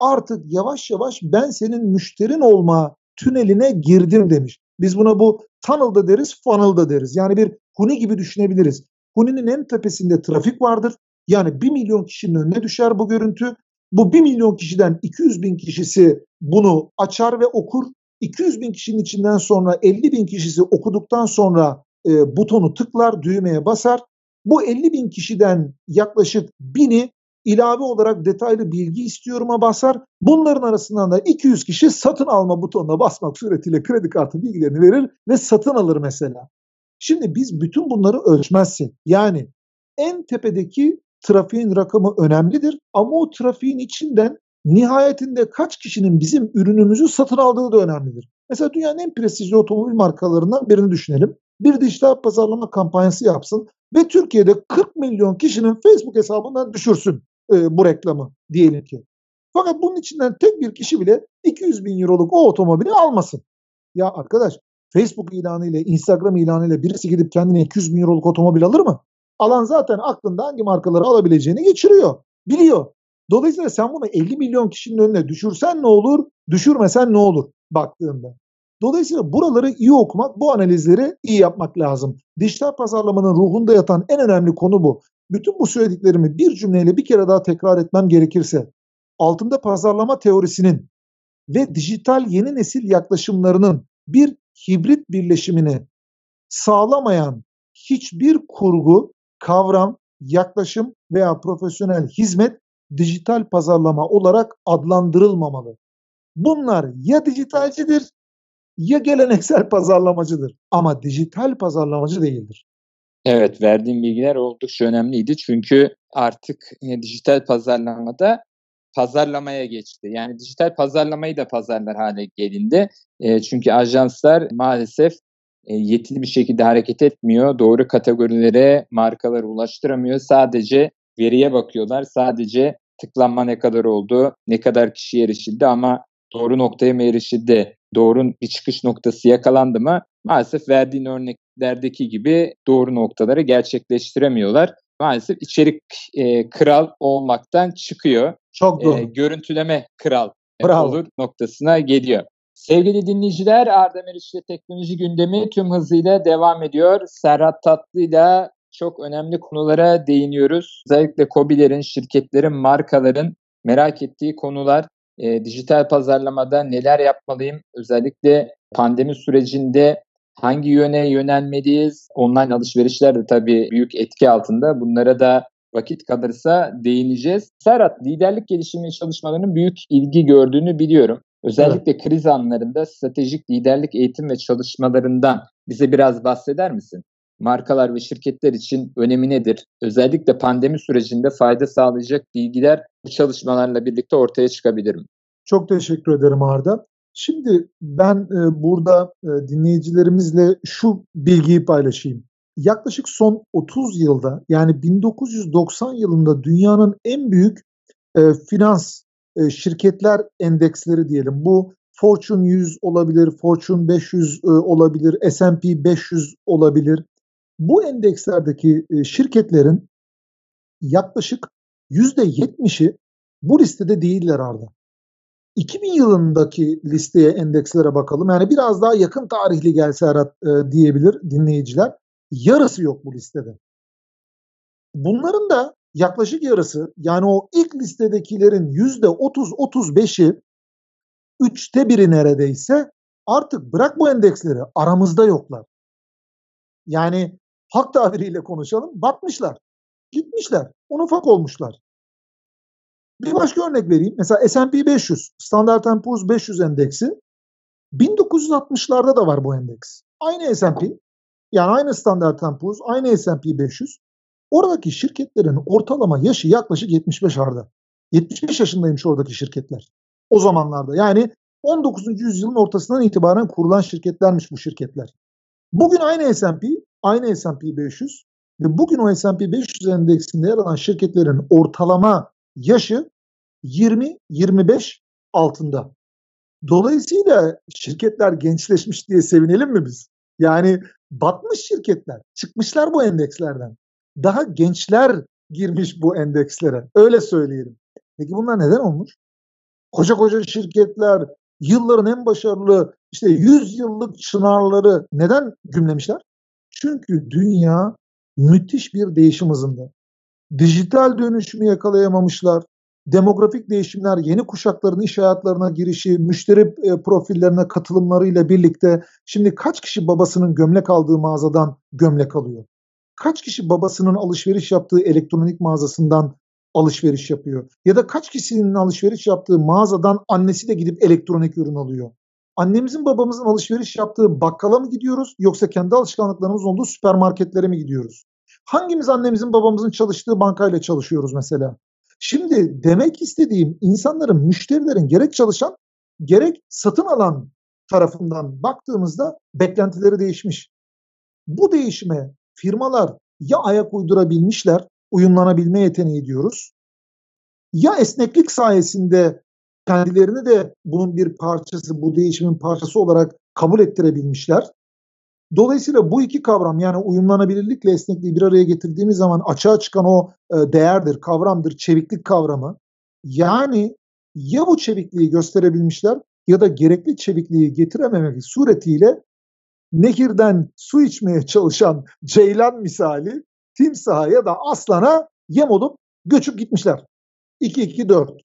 C: artık yavaş yavaş ben senin müşterin olma tüneline girdim demiş. Biz buna bu tunnel'da deriz, funnel'da deriz. Yani bir huni gibi düşünebiliriz. Huni'nin en tepesinde trafik vardır. Yani 1 milyon kişinin önüne düşer bu görüntü. Bu 1 milyon kişiden 200 bin kişisi bunu açar ve okur. 200 bin kişinin içinden sonra 50 bin kişisi okuduktan sonra e, butonu tıklar, düğmeye basar. Bu 50 bin kişiden yaklaşık bini ilave olarak detaylı bilgi istiyorum'a basar. Bunların arasından da 200 kişi satın alma butonuna basmak suretiyle kredi kartı bilgilerini verir ve satın alır mesela. Şimdi biz bütün bunları ölçmezsek yani en tepedeki trafiğin rakamı önemlidir ama o trafiğin içinden nihayetinde kaç kişinin bizim ürünümüzü satın aldığı da önemlidir. Mesela dünyanın en prestijli otomobil markalarından birini düşünelim. Bir dijital pazarlama kampanyası yapsın ve Türkiye'de 40 milyon kişinin Facebook hesabından düşürsün e, bu reklamı diyelim ki. Fakat bunun içinden tek bir kişi bile 200 bin euroluk o otomobili almasın. Ya arkadaş Facebook ilanıyla, Instagram ilanıyla birisi gidip kendine 200 bin euroluk otomobil alır mı? Alan zaten aklında hangi markaları alabileceğini geçiriyor. Biliyor. Dolayısıyla sen bunu 50 milyon kişinin önüne düşürsen ne olur, düşürmesen ne olur baktığında. Dolayısıyla buraları iyi okumak, bu analizleri iyi yapmak lazım. Dijital pazarlamanın ruhunda yatan en önemli konu bu. Bütün bu söylediklerimi bir cümleyle bir kere daha tekrar etmem gerekirse, altında pazarlama teorisinin ve dijital yeni nesil yaklaşımlarının bir hibrit birleşimini sağlamayan hiçbir kurgu, kavram, yaklaşım veya profesyonel hizmet dijital pazarlama olarak adlandırılmamalı. Bunlar ya dijitalcidir ya geleneksel *laughs* pazarlamacıdır ama dijital pazarlamacı değildir.
B: Evet verdiğim bilgiler oldukça önemliydi çünkü artık e, dijital pazarlamada pazarlamaya geçti. Yani dijital pazarlamayı da pazarlar hale gelindi. E, çünkü ajanslar maalesef e, yetili bir şekilde hareket etmiyor. Doğru kategorilere markaları ulaştıramıyor. Sadece veriye bakıyorlar. Sadece tıklanma ne kadar oldu, ne kadar kişi erişildi ama doğru noktaya mı erişildi, doğru bir çıkış noktası yakalandı mı maalesef verdiğin örneklerdeki gibi doğru noktaları gerçekleştiremiyorlar. Maalesef içerik e, kral olmaktan çıkıyor.
C: Çok e, doğru. E,
B: görüntüleme kral Bravo. olur noktasına geliyor. Sevgili dinleyiciler, Arda Meriç'le teknoloji gündemi tüm hızıyla devam ediyor. Serhat Tatlı'yla çok önemli konulara değiniyoruz. Özellikle COBİ'lerin, şirketlerin, markaların merak ettiği konular. E, dijital pazarlamada neler yapmalıyım? Özellikle pandemi sürecinde hangi yöne yönelmeliyiz? Online alışverişler de tabii büyük etki altında. Bunlara da vakit kalırsa değineceğiz. Serhat, liderlik gelişimi çalışmalarının büyük ilgi gördüğünü biliyorum. Özellikle evet. kriz anlarında stratejik liderlik eğitim ve çalışmalarından bize biraz bahseder misin? Markalar ve şirketler için önemi nedir? Özellikle pandemi sürecinde fayda sağlayacak bilgiler bu çalışmalarla birlikte ortaya çıkabilir mi?
C: Çok teşekkür ederim Arda. Şimdi ben e, burada e, dinleyicilerimizle şu bilgiyi paylaşayım. Yaklaşık son 30 yılda yani 1990 yılında dünyanın en büyük e, finans şirketler endeksleri diyelim. Bu Fortune 100 olabilir, Fortune 500 e, olabilir, S&P 500 olabilir. Bu endekslerdeki e, şirketlerin yaklaşık %70'i bu listede değiller Arda. 2000 yılındaki listeye endekslere bakalım. Yani biraz daha yakın tarihli gelse Arat e, diyebilir dinleyiciler. Yarısı yok bu listede. Bunların da yaklaşık yarısı yani o ilk listedekilerin %30-35'i üçte biri neredeyse artık bırak bu endeksleri aramızda yoklar. Yani halk tabiriyle konuşalım batmışlar. Gitmişler. Un ufak olmuşlar. Bir başka örnek vereyim. Mesela S&P 500, Standard Poor's 500 endeksi 1960'larda da var bu endeks. Aynı S&P, yani aynı Standard Poor's, aynı S&P 500. Oradaki şirketlerin ortalama yaşı yaklaşık 75 arda. 75 yaşındaymış oradaki şirketler. O zamanlarda. Yani 19. yüzyılın ortasından itibaren kurulan şirketlermiş bu şirketler. Bugün aynı S&P, aynı S&P 500 ve bugün o S&P 500 endeksinde yer alan şirketlerin ortalama yaşı 20-25 altında. Dolayısıyla şirketler gençleşmiş diye sevinelim mi biz? Yani batmış şirketler çıkmışlar bu endekslerden. Daha gençler girmiş bu endekslere. Öyle söyleyelim. Peki bunlar neden olmuş? koca koca şirketler, yılların en başarılı işte 100 yıllık çınarları neden gümlemişler? Çünkü dünya müthiş bir değişim hızında. Dijital dönüşümü yakalayamamışlar. Demografik değişimler, yeni kuşakların iş hayatlarına girişi, müşteri e, profillerine katılımlarıyla birlikte şimdi kaç kişi babasının gömlek aldığı mağazadan gömlek alıyor? Kaç kişi babasının alışveriş yaptığı elektronik mağazasından alışveriş yapıyor? Ya da kaç kişinin alışveriş yaptığı mağazadan annesi de gidip elektronik ürün alıyor? Annemizin babamızın alışveriş yaptığı bakkala mı gidiyoruz yoksa kendi alışkanlıklarımız olduğu süpermarketlere mi gidiyoruz? Hangimiz annemizin babamızın çalıştığı bankayla çalışıyoruz mesela? Şimdi demek istediğim insanların, müşterilerin gerek çalışan gerek satın alan tarafından baktığımızda beklentileri değişmiş. Bu değişime firmalar ya ayak uydurabilmişler, uyumlanabilme yeteneği diyoruz. Ya esneklik sayesinde kendilerini de bunun bir parçası, bu değişimin parçası olarak kabul ettirebilmişler. Dolayısıyla bu iki kavram yani uyumlanabilirlikle esnekliği bir araya getirdiğimiz zaman açığa çıkan o e, değerdir, kavramdır, çeviklik kavramı. Yani ya bu çevikliği gösterebilmişler ya da gerekli çevikliği getirememek suretiyle nehirden su içmeye çalışan ceylan misali timsaha ya da aslana yem olup göçüp gitmişler. 2-2-4.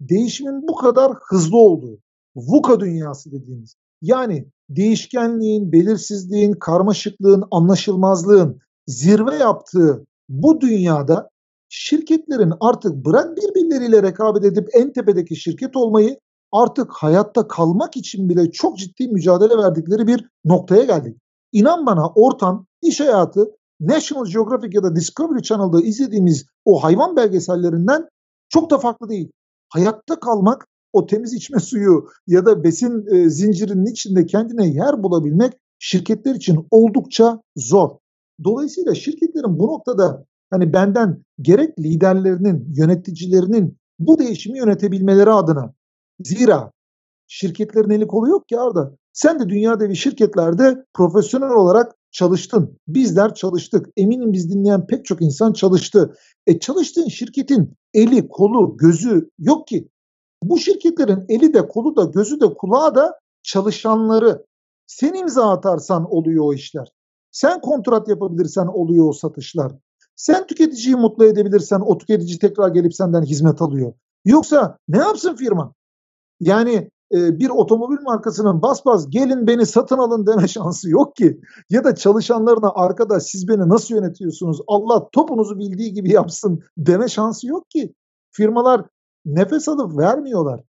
C: Değişimin bu kadar hızlı olduğu, VUCA dünyası dediğimiz yani değişkenliğin, belirsizliğin, karmaşıklığın, anlaşılmazlığın zirve yaptığı bu dünyada şirketlerin artık bırak birbirleriyle rekabet edip en tepedeki şirket olmayı artık hayatta kalmak için bile çok ciddi mücadele verdikleri bir noktaya geldik. İnan bana ortam, iş hayatı National Geographic ya da Discovery Channel'da izlediğimiz o hayvan belgesellerinden çok da farklı değil. Hayatta kalmak o temiz içme suyu ya da besin e, zincirinin içinde kendine yer bulabilmek şirketler için oldukça zor. Dolayısıyla şirketlerin bu noktada hani benden gerek liderlerinin, yöneticilerinin bu değişimi yönetebilmeleri adına zira şirketlerin eli kolu yok ki Arda. Sen de dünya devi şirketlerde profesyonel olarak çalıştın. Bizler çalıştık. Eminim biz dinleyen pek çok insan çalıştı. E çalıştığın şirketin eli, kolu, gözü yok ki. Bu şirketlerin eli de kolu da gözü de kulağı da çalışanları. Sen imza atarsan oluyor o işler. Sen kontrat yapabilirsen oluyor o satışlar. Sen tüketiciyi mutlu edebilirsen o tüketici tekrar gelip senden hizmet alıyor. Yoksa ne yapsın firma? Yani e, bir otomobil markasının bas bas gelin beni satın alın deme *laughs* şansı yok ki. Ya da çalışanlarına arkadaş siz beni nasıl yönetiyorsunuz Allah topunuzu bildiği gibi yapsın deme şansı yok ki. Firmalar nefes alıp vermiyorlar.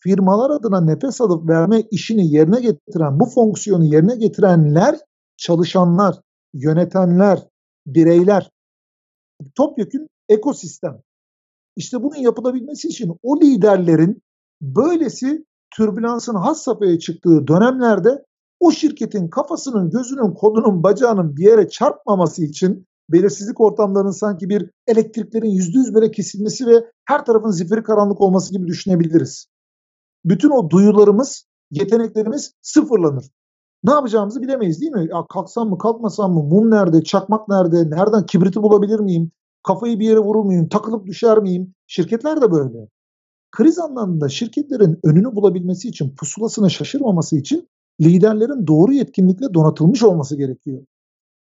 C: Firmalar adına nefes alıp verme işini yerine getiren, bu fonksiyonu yerine getirenler çalışanlar, yönetenler, bireyler. Topyekün ekosistem. İşte bunun yapılabilmesi için o liderlerin böylesi türbülansın has safhaya çıktığı dönemlerde o şirketin kafasının, gözünün, kolunun, bacağının bir yere çarpmaması için belirsizlik ortamlarının sanki bir elektriklerin yüzde yüz böyle kesilmesi ve her tarafın zifiri karanlık olması gibi düşünebiliriz. Bütün o duyularımız, yeteneklerimiz sıfırlanır. Ne yapacağımızı bilemeyiz değil mi? Ya kalksam mı kalkmasam mı? Mum nerede? Çakmak nerede? Nereden kibriti bulabilir miyim? Kafayı bir yere vurur muyum? Takılıp düşer miyim? Şirketler de böyle. Kriz anlamında şirketlerin önünü bulabilmesi için, pusulasına şaşırmaması için liderlerin doğru yetkinlikle donatılmış olması gerekiyor.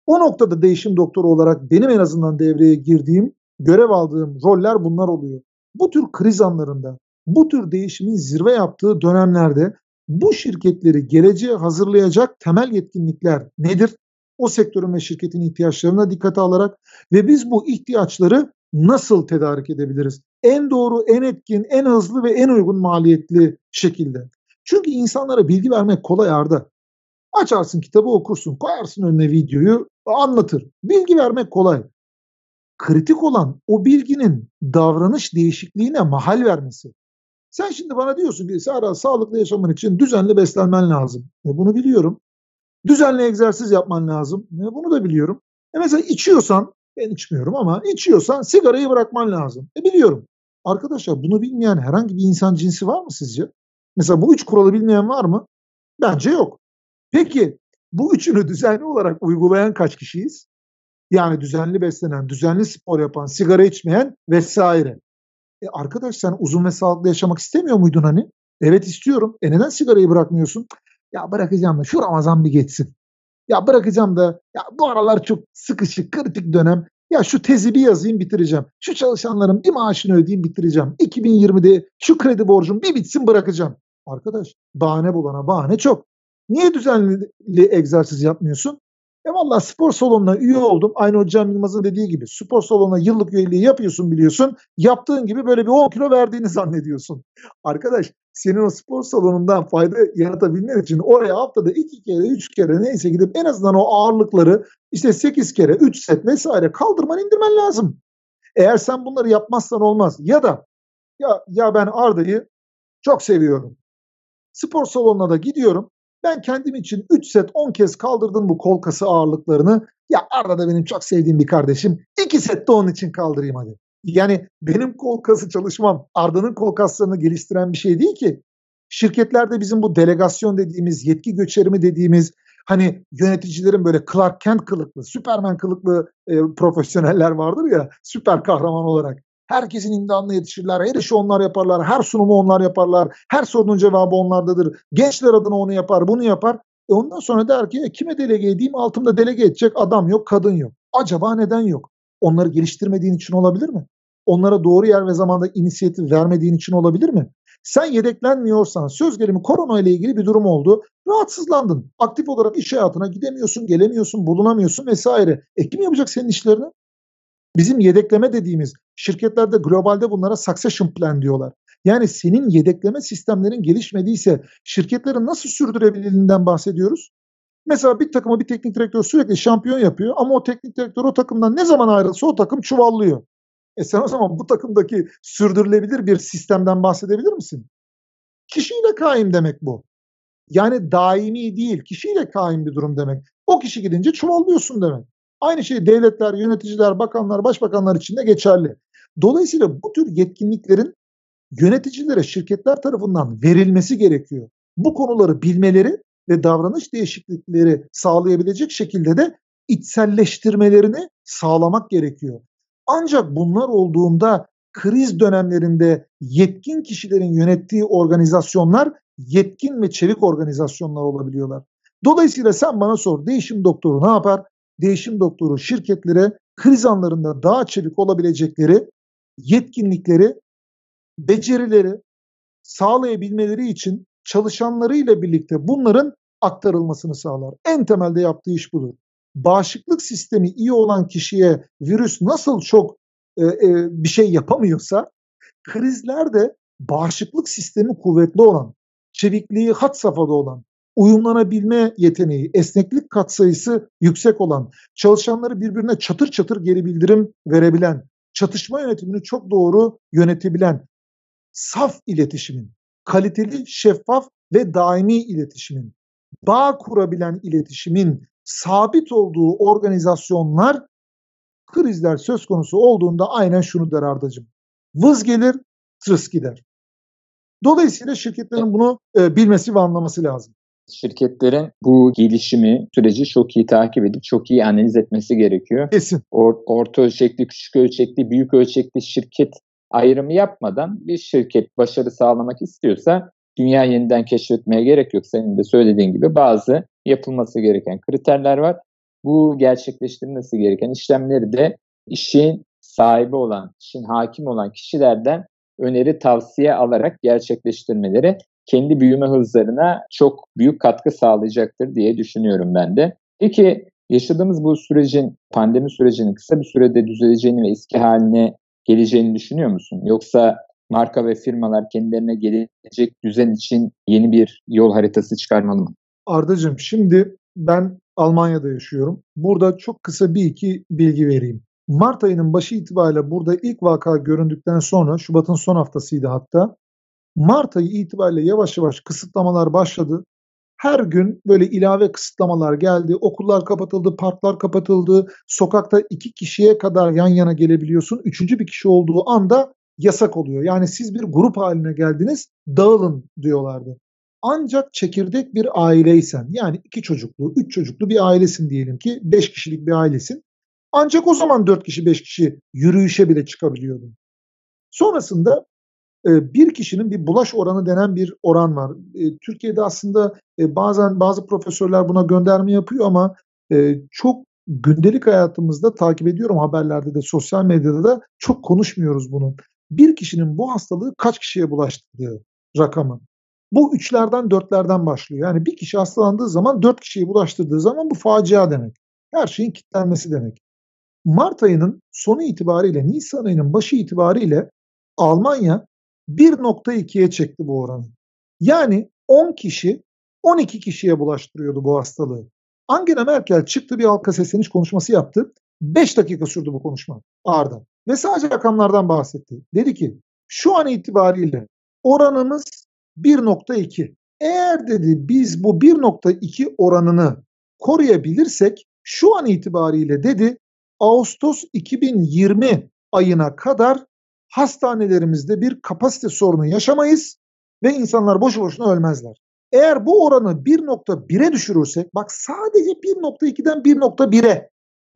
C: O noktada değişim doktoru olarak benim en azından devreye girdiğim, görev aldığım roller bunlar oluyor. Bu tür kriz anlarında, bu tür değişimin zirve yaptığı dönemlerde bu şirketleri geleceğe hazırlayacak temel yetkinlikler nedir? O sektörün ve şirketin ihtiyaçlarına dikkate alarak ve biz bu ihtiyaçları nasıl tedarik edebiliriz? En doğru, en etkin, en hızlı ve en uygun maliyetli şekilde. Çünkü insanlara bilgi vermek kolay Arda. Açarsın kitabı okursun, koyarsın önüne videoyu, anlatır. Bilgi vermek kolay. Kritik olan o bilginin davranış değişikliğine mahal vermesi. Sen şimdi bana diyorsun ki Sara sağlıklı yaşamın için düzenli beslenmen lazım. E bunu biliyorum. Düzenli egzersiz yapman lazım. E bunu da biliyorum. E mesela içiyorsan, ben içmiyorum ama içiyorsan sigarayı bırakman lazım. E biliyorum. Arkadaşlar bunu bilmeyen herhangi bir insan cinsi var mı sizce? Mesela bu üç kuralı bilmeyen var mı? Bence yok. Peki bu üçünü düzenli olarak uygulayan kaç kişiyiz? Yani düzenli beslenen, düzenli spor yapan, sigara içmeyen vesaire. E arkadaş sen uzun ve sağlıklı yaşamak istemiyor muydun hani? Evet istiyorum. E neden sigarayı bırakmıyorsun? Ya bırakacağım da şu Ramazan bir geçsin. Ya bırakacağım da ya bu aralar çok sıkışık, kritik dönem. Ya şu tezi bir yazayım bitireceğim. Şu çalışanların bir maaşını ödeyeyim bitireceğim. 2020'de şu kredi borcum bir bitsin bırakacağım. Arkadaş bahane bulana bahane çok. Niye düzenli egzersiz yapmıyorsun? E valla spor salonuna üye oldum. Aynı Hocam Yılmaz'ın dediği gibi spor salonuna yıllık üyeliği yapıyorsun biliyorsun. Yaptığın gibi böyle bir 10 kilo verdiğini *laughs* zannediyorsun. Arkadaş senin o spor salonundan fayda yaratabilmen için oraya haftada 2 kere 3 kere neyse gidip en azından o ağırlıkları işte 8 kere 3 set vesaire kaldırman indirmen lazım. Eğer sen bunları yapmazsan olmaz. Ya da ya, ya ben Arda'yı çok seviyorum. Spor salonuna da gidiyorum. Ben kendim için 3 set 10 kez kaldırdım bu kol kası ağırlıklarını. Ya Arda da benim çok sevdiğim bir kardeşim. 2 set de onun için kaldırayım hadi. Yani benim kol kası çalışmam Arda'nın kol kaslarını geliştiren bir şey değil ki. Şirketlerde bizim bu delegasyon dediğimiz, yetki göçerimi dediğimiz hani yöneticilerin böyle Clark Kent kılıklı, Superman kılıklı e, profesyoneller vardır ya süper kahraman olarak. Herkesin imdadına yetişirler. Her işi onlar yaparlar. Her sunumu onlar yaparlar. Her sorunun cevabı onlardadır. Gençler adına onu yapar, bunu yapar. E ondan sonra der ki e, kime delege edeyim? Altımda delege edecek adam yok, kadın yok. Acaba neden yok? Onları geliştirmediğin için olabilir mi? Onlara doğru yer ve zamanda inisiyatif vermediğin için olabilir mi? Sen yedeklenmiyorsan söz gelimi korona ile ilgili bir durum oldu. Rahatsızlandın. Aktif olarak iş hayatına gidemiyorsun, gelemiyorsun, bulunamıyorsun vesaire. E kim yapacak senin işlerini? Bizim yedekleme dediğimiz şirketlerde globalde bunlara succession plan diyorlar. Yani senin yedekleme sistemlerin gelişmediyse şirketlerin nasıl sürdürebilirliğinden bahsediyoruz? Mesela bir takıma bir teknik direktör sürekli şampiyon yapıyor ama o teknik direktör o takımdan ne zaman ayrılsa o takım çuvallıyor. E sen o zaman bu takımdaki sürdürülebilir bir sistemden bahsedebilir misin? Kişiyle kaim demek bu. Yani daimi değil, kişiyle kaim bir durum demek. O kişi gidince çuvallıyorsun demek. Aynı şey devletler, yöneticiler, bakanlar, başbakanlar için de geçerli. Dolayısıyla bu tür yetkinliklerin yöneticilere, şirketler tarafından verilmesi gerekiyor. Bu konuları bilmeleri ve davranış değişiklikleri sağlayabilecek şekilde de içselleştirmelerini sağlamak gerekiyor. Ancak bunlar olduğunda kriz dönemlerinde yetkin kişilerin yönettiği organizasyonlar yetkin ve çevik organizasyonlar olabiliyorlar. Dolayısıyla sen bana sor değişim doktoru ne yapar? Değişim doktoru şirketlere kriz anlarında daha çevik olabilecekleri yetkinlikleri, becerileri sağlayabilmeleri için çalışanlarıyla birlikte bunların aktarılmasını sağlar. En temelde yaptığı iş budur bağışıklık sistemi iyi olan kişiye virüs nasıl çok e, e, bir şey yapamıyorsa krizlerde bağışıklık sistemi kuvvetli olan, çevikliği hat safhada olan, uyumlanabilme yeteneği, esneklik katsayısı yüksek olan, çalışanları birbirine çatır çatır geri bildirim verebilen, çatışma yönetimini çok doğru yönetebilen, saf iletişimin, kaliteli, şeffaf ve daimi iletişimin, bağ kurabilen iletişimin sabit olduğu organizasyonlar krizler söz konusu olduğunda aynen şunu der Ardacığım. Vız gelir, tırıs gider. Dolayısıyla şirketlerin bunu e, bilmesi ve anlaması lazım.
B: Şirketlerin bu gelişimi, süreci çok iyi takip edip çok iyi analiz etmesi gerekiyor.
C: Kesin.
B: Or, orta ölçekli, küçük ölçekli, büyük ölçekli şirket ayrımı yapmadan bir şirket başarı sağlamak istiyorsa dünya yeniden keşfetmeye gerek yok. Senin de söylediğin gibi bazı yapılması gereken kriterler var. Bu gerçekleştirilmesi gereken işlemleri de işin sahibi olan, işin hakim olan kişilerden öneri tavsiye alarak gerçekleştirmeleri kendi büyüme hızlarına çok büyük katkı sağlayacaktır diye düşünüyorum ben de. Peki yaşadığımız bu sürecin, pandemi sürecinin kısa bir sürede düzeleceğini ve eski haline geleceğini düşünüyor musun? Yoksa marka ve firmalar kendilerine gelecek düzen için yeni bir yol haritası çıkarmalı mı?
C: Ardacığım şimdi ben Almanya'da yaşıyorum. Burada çok kısa bir iki bilgi vereyim. Mart ayının başı itibariyle burada ilk vaka göründükten sonra Şubat'ın son haftasıydı hatta. Mart ayı itibariyle yavaş yavaş kısıtlamalar başladı. Her gün böyle ilave kısıtlamalar geldi. Okullar kapatıldı, parklar kapatıldı. Sokakta iki kişiye kadar yan yana gelebiliyorsun. Üçüncü bir kişi olduğu anda yasak oluyor. Yani siz bir grup haline geldiniz, dağılın diyorlardı. Ancak çekirdek bir aileysen yani iki çocuklu, üç çocuklu bir ailesin diyelim ki beş kişilik bir ailesin. Ancak o zaman dört kişi beş kişi yürüyüşe bile çıkabiliyordun. Sonrasında bir kişinin bir bulaş oranı denen bir oran var. E, Türkiye'de aslında e, bazen bazı profesörler buna gönderme yapıyor ama çok gündelik hayatımızda takip ediyorum haberlerde de sosyal medyada da çok konuşmuyoruz bunun. Bir kişinin bu hastalığı kaç kişiye bulaştırdığı rakamı. Bu üçlerden dörtlerden başlıyor. Yani bir kişi hastalandığı zaman dört kişiye bulaştırdığı zaman bu facia demek. Her şeyin kilitlenmesi demek. Mart ayının sonu itibariyle, Nisan ayının başı itibariyle Almanya 1.2'ye çekti bu oranı. Yani 10 kişi 12 kişiye bulaştırıyordu bu hastalığı. Angela Merkel çıktı bir halka sesleniş konuşması yaptı. 5 dakika sürdü bu konuşma Arda. Ve sadece rakamlardan bahsetti. Dedi ki şu an itibariyle oranımız 1.2. Eğer dedi biz bu 1.2 oranını koruyabilirsek şu an itibariyle dedi Ağustos 2020 ayına kadar hastanelerimizde bir kapasite sorunu yaşamayız ve insanlar boşu boşuna ölmezler. Eğer bu oranı 1.1'e düşürürsek, bak sadece 1.2'den 1.1'e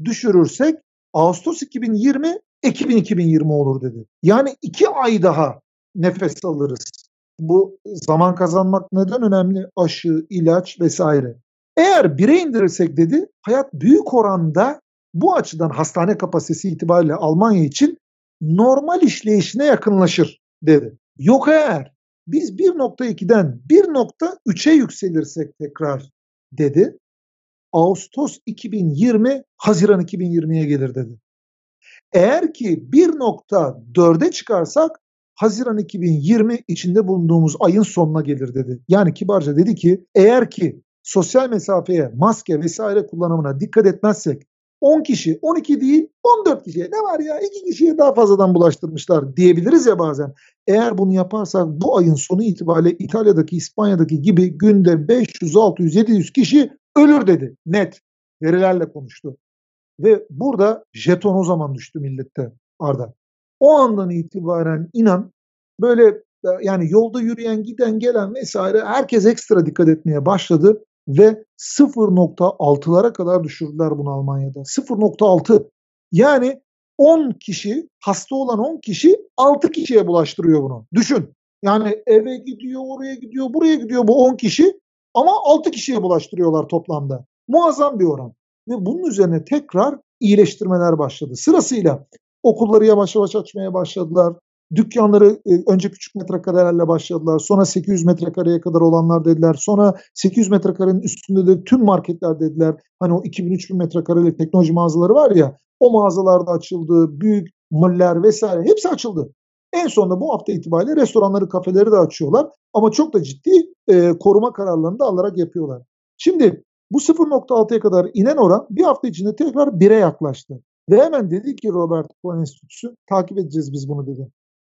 C: düşürürsek Ağustos 2020, Ekim 2020 olur dedi. Yani iki ay daha nefes alırız. Bu zaman kazanmak neden önemli? Aşı, ilaç vesaire. Eğer 1'e indirirsek dedi, hayat büyük oranda bu açıdan hastane kapasitesi itibariyle Almanya için normal işleyişine yakınlaşır dedi. Yok eğer biz 1.2'den 1.3'e yükselirsek tekrar dedi. Ağustos 2020, Haziran 2020'ye gelir dedi. Eğer ki 1.4'e çıkarsak Haziran 2020 içinde bulunduğumuz ayın sonuna gelir dedi. Yani kibarca dedi ki eğer ki sosyal mesafeye, maske vesaire kullanımına dikkat etmezsek 10 kişi, 12 değil 14 kişiye ne var ya 2 kişiye daha fazladan bulaştırmışlar diyebiliriz ya bazen. Eğer bunu yaparsak bu ayın sonu itibariyle İtalya'daki, İspanya'daki gibi günde 500, 600, 700 kişi ölür dedi. Net verilerle konuştu. Ve burada jeton o zaman düştü millette Arda. O andan itibaren inan böyle yani yolda yürüyen, giden, gelen vesaire herkes ekstra dikkat etmeye başladı ve 0.6'lara kadar düşürdüler bunu Almanya'da. 0.6 yani 10 kişi hasta olan 10 kişi 6 kişiye bulaştırıyor bunu. Düşün. Yani eve gidiyor, oraya gidiyor, buraya gidiyor bu 10 kişi ama 6 kişiye bulaştırıyorlar toplamda. Muazzam bir oran. Ve bunun üzerine tekrar iyileştirmeler başladı. Sırasıyla okulları yavaş yavaş açmaya başladılar. Dükkanları e, önce küçük metrekarelerle başladılar. Sonra 800 metrekareye kadar olanlar dediler. Sonra 800 metrekarenin üstünde de tüm marketler dediler. Hani o 2000-3000 metrekarelik teknoloji mağazaları var ya o mağazalarda açıldı. Büyük moller vesaire hepsi açıldı. En sonunda bu hafta itibariyle restoranları, kafeleri de açıyorlar. Ama çok da ciddi e, koruma kararlarını da alarak yapıyorlar. Şimdi bu 0.6'ya kadar inen oran bir hafta içinde tekrar 1'e yaklaştı. Ve hemen dedi ki Robert Koch Enstitüsü takip edeceğiz biz bunu dedi.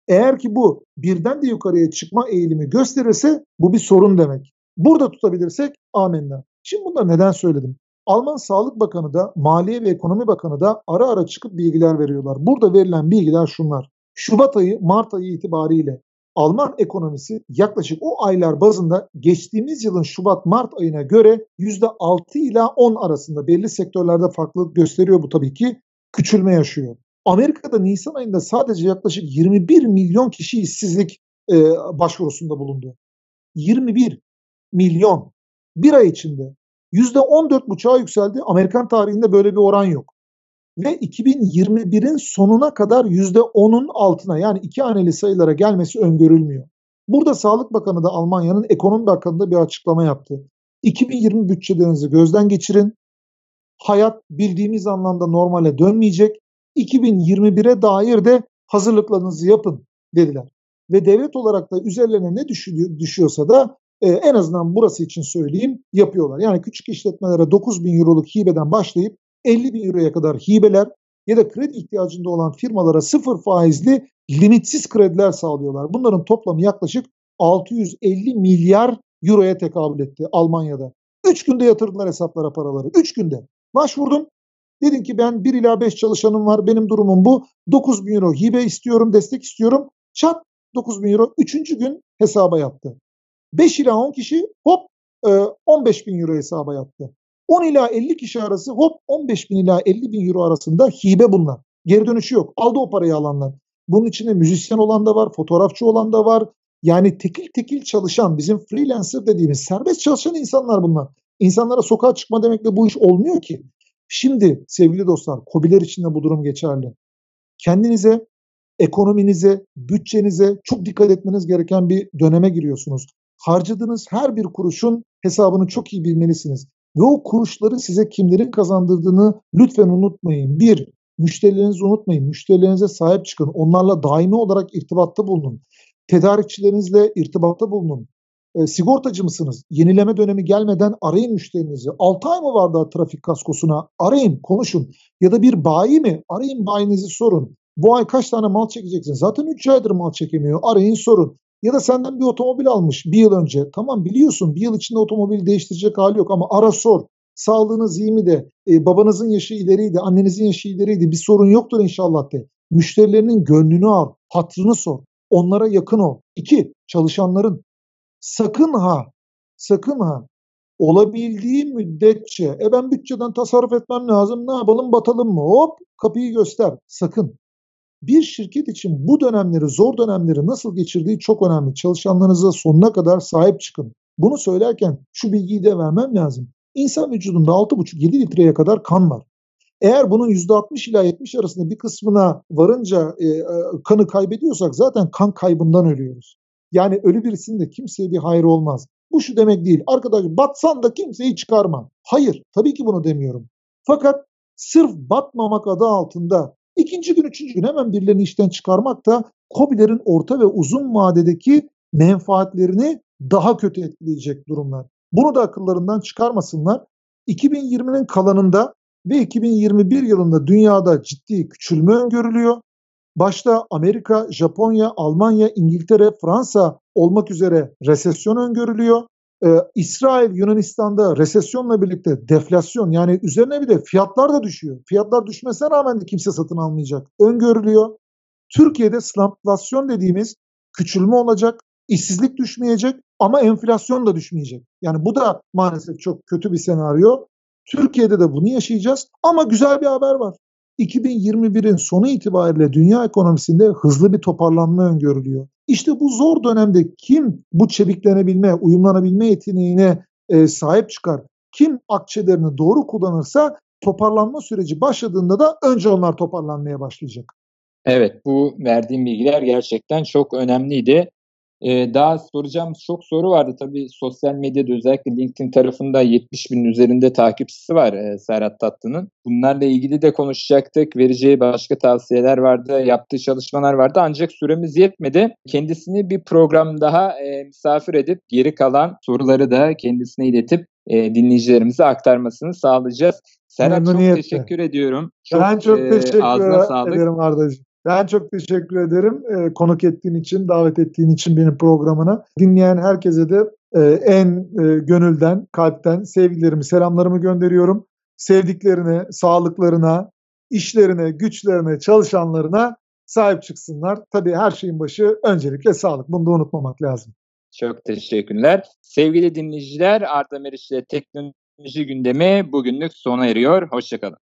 C: Eğer ki bu birden de yukarıya çıkma eğilimi gösterirse bu bir sorun demek. Burada tutabilirsek amenna. Şimdi bunları neden söyledim? Alman Sağlık Bakanı da Maliye ve Ekonomi Bakanı da ara ara çıkıp bilgiler veriyorlar. Burada verilen bilgiler şunlar. Şubat ayı, Mart ayı itibariyle Alman ekonomisi yaklaşık o aylar bazında geçtiğimiz yılın Şubat-Mart ayına göre %6 ila 10 arasında belli sektörlerde farklılık gösteriyor bu tabii ki küçülme yaşıyor. Amerika'da Nisan ayında sadece yaklaşık 21 milyon kişi işsizlik e, başvurusunda bulundu. 21 milyon bir ay içinde %14,5'a yükseldi. Amerikan tarihinde böyle bir oran yok. Ve 2021'in sonuna kadar %10'un altına yani iki haneli sayılara gelmesi öngörülmüyor. Burada Sağlık Bakanı da Almanya'nın Ekonomi Bakanı da bir açıklama yaptı. 2020 bütçelerinizi gözden geçirin. Hayat bildiğimiz anlamda normale dönmeyecek. 2021'e dair de hazırlıklarınızı yapın dediler. Ve devlet olarak da üzerlerine ne düşüyorsa da e, en azından burası için söyleyeyim yapıyorlar. Yani küçük işletmelere 9 bin euroluk hibeden başlayıp 50 bin euroya kadar hibeler ya da kredi ihtiyacında olan firmalara sıfır faizli limitsiz krediler sağlıyorlar. Bunların toplamı yaklaşık 650 milyar euroya tekabül etti Almanya'da. 3 günde yatırdılar hesaplara paraları. 3 günde. Başvurdum. Dedin ki ben 1 ila 5 çalışanım var. Benim durumum bu. 9 bin euro hibe istiyorum, destek istiyorum. Çat 9 bin euro. Üçüncü gün hesaba yattı. 5 ila 10 kişi hop 15 bin euro hesaba yattı. 10 ila 50 kişi arası hop 15 bin ila 50 bin euro arasında hibe bunlar. Geri dönüşü yok. Aldı o parayı alanlar. Bunun içinde müzisyen olan da var, fotoğrafçı olan da var. Yani tekil tekil çalışan, bizim freelancer dediğimiz serbest çalışan insanlar bunlar. İnsanlara sokağa çıkma demekle bu iş olmuyor ki. Şimdi sevgili dostlar, COBİ'ler için de bu durum geçerli. Kendinize, ekonominize, bütçenize çok dikkat etmeniz gereken bir döneme giriyorsunuz. Harcadığınız her bir kuruşun hesabını çok iyi bilmelisiniz. Ve o kuruşları size kimlerin kazandırdığını lütfen unutmayın. Bir, müşterilerinizi unutmayın. Müşterilerinize sahip çıkın. Onlarla daimi olarak irtibatta bulunun. Tedarikçilerinizle irtibatta bulunun. E, sigortacı mısınız? Yenileme dönemi gelmeden arayın müşterinizi. 6 ay mı var daha trafik kaskosuna? Arayın, konuşun. Ya da bir bayi mi? Arayın bayinizi sorun. Bu ay kaç tane mal çekeceksin? Zaten 3 aydır mal çekemiyor. Arayın sorun. Ya da senden bir otomobil almış bir yıl önce. Tamam biliyorsun bir yıl içinde otomobil değiştirecek hali yok ama ara sor. Sağlığınız iyi mi de, e, babanızın yaşı ileriydi, annenizin yaşı ileriydi, bir sorun yoktur inşallah de. Müşterilerinin gönlünü al, hatrını sor, onlara yakın ol. İki, çalışanların sakın ha, sakın ha olabildiği müddetçe e ben bütçeden tasarruf etmem lazım ne yapalım batalım mı hop kapıyı göster sakın bir şirket için bu dönemleri, zor dönemleri nasıl geçirdiği çok önemli. Çalışanlarınıza sonuna kadar sahip çıkın. Bunu söylerken şu bilgiyi de vermem lazım. İnsan vücudunda 6,5-7 litreye kadar kan var. Eğer bunun %60 ila 70 arasında bir kısmına varınca e, e, kanı kaybediyorsak zaten kan kaybından ölüyoruz. Yani ölü birisinin de kimseye bir hayır olmaz. Bu şu demek değil. Arkadaş batsan da kimseyi çıkarma. Hayır tabii ki bunu demiyorum. Fakat sırf batmamak adı altında İkinci gün, üçüncü gün hemen birilerini işten çıkarmak da COBİ'lerin orta ve uzun vadedeki menfaatlerini daha kötü etkileyecek durumlar. Bunu da akıllarından çıkarmasınlar. 2020'nin kalanında ve 2021 yılında dünyada ciddi küçülme öngörülüyor. Başta Amerika, Japonya, Almanya, İngiltere, Fransa olmak üzere resesyon öngörülüyor. Ee, İsrail, Yunanistan'da resesyonla birlikte deflasyon yani üzerine bir de fiyatlar da düşüyor. Fiyatlar düşmesine rağmen de kimse satın almayacak. Öngörülüyor. Türkiye'de stagflasyon dediğimiz küçülme olacak, işsizlik düşmeyecek ama enflasyon da düşmeyecek. Yani bu da maalesef çok kötü bir senaryo. Türkiye'de de bunu yaşayacağız ama güzel bir haber var. 2021'in sonu itibariyle dünya ekonomisinde hızlı bir toparlanma öngörülüyor. İşte bu zor dönemde kim bu çeviklenebilme, uyumlanabilme yeteneğine e, sahip çıkar? Kim akçelerini doğru kullanırsa toparlanma süreci başladığında da önce onlar toparlanmaya başlayacak.
B: Evet bu verdiğim bilgiler gerçekten çok önemliydi. Ee, daha soracağım çok soru vardı. Tabii sosyal medyada özellikle LinkedIn tarafında 70 bin üzerinde takipçisi var e, Serhat Tatlı'nın. Bunlarla ilgili de konuşacaktık. Vereceği başka tavsiyeler vardı, yaptığı çalışmalar vardı. Ancak süremiz yetmedi. Kendisini bir program daha e, misafir edip geri kalan soruları da kendisine iletip e, dinleyicilerimize aktarmasını sağlayacağız. Serhat çok teşekkür ediyorum.
C: Çok, ben çok e, teşekkür ederim Arda'cığım. Ben çok teşekkür ederim e, konuk ettiğin için, davet ettiğin için benim programına. Dinleyen herkese de e, en e, gönülden, kalpten sevgilerimi, selamlarımı gönderiyorum. Sevdiklerine, sağlıklarına, işlerine, güçlerine, çalışanlarına sahip çıksınlar. Tabii her şeyin başı öncelikle sağlık. Bunu da unutmamak lazım.
B: Çok teşekkürler. Sevgili dinleyiciler Arda Meriç ile Teknoloji Gündemi bugünlük sona eriyor. Hoşçakalın.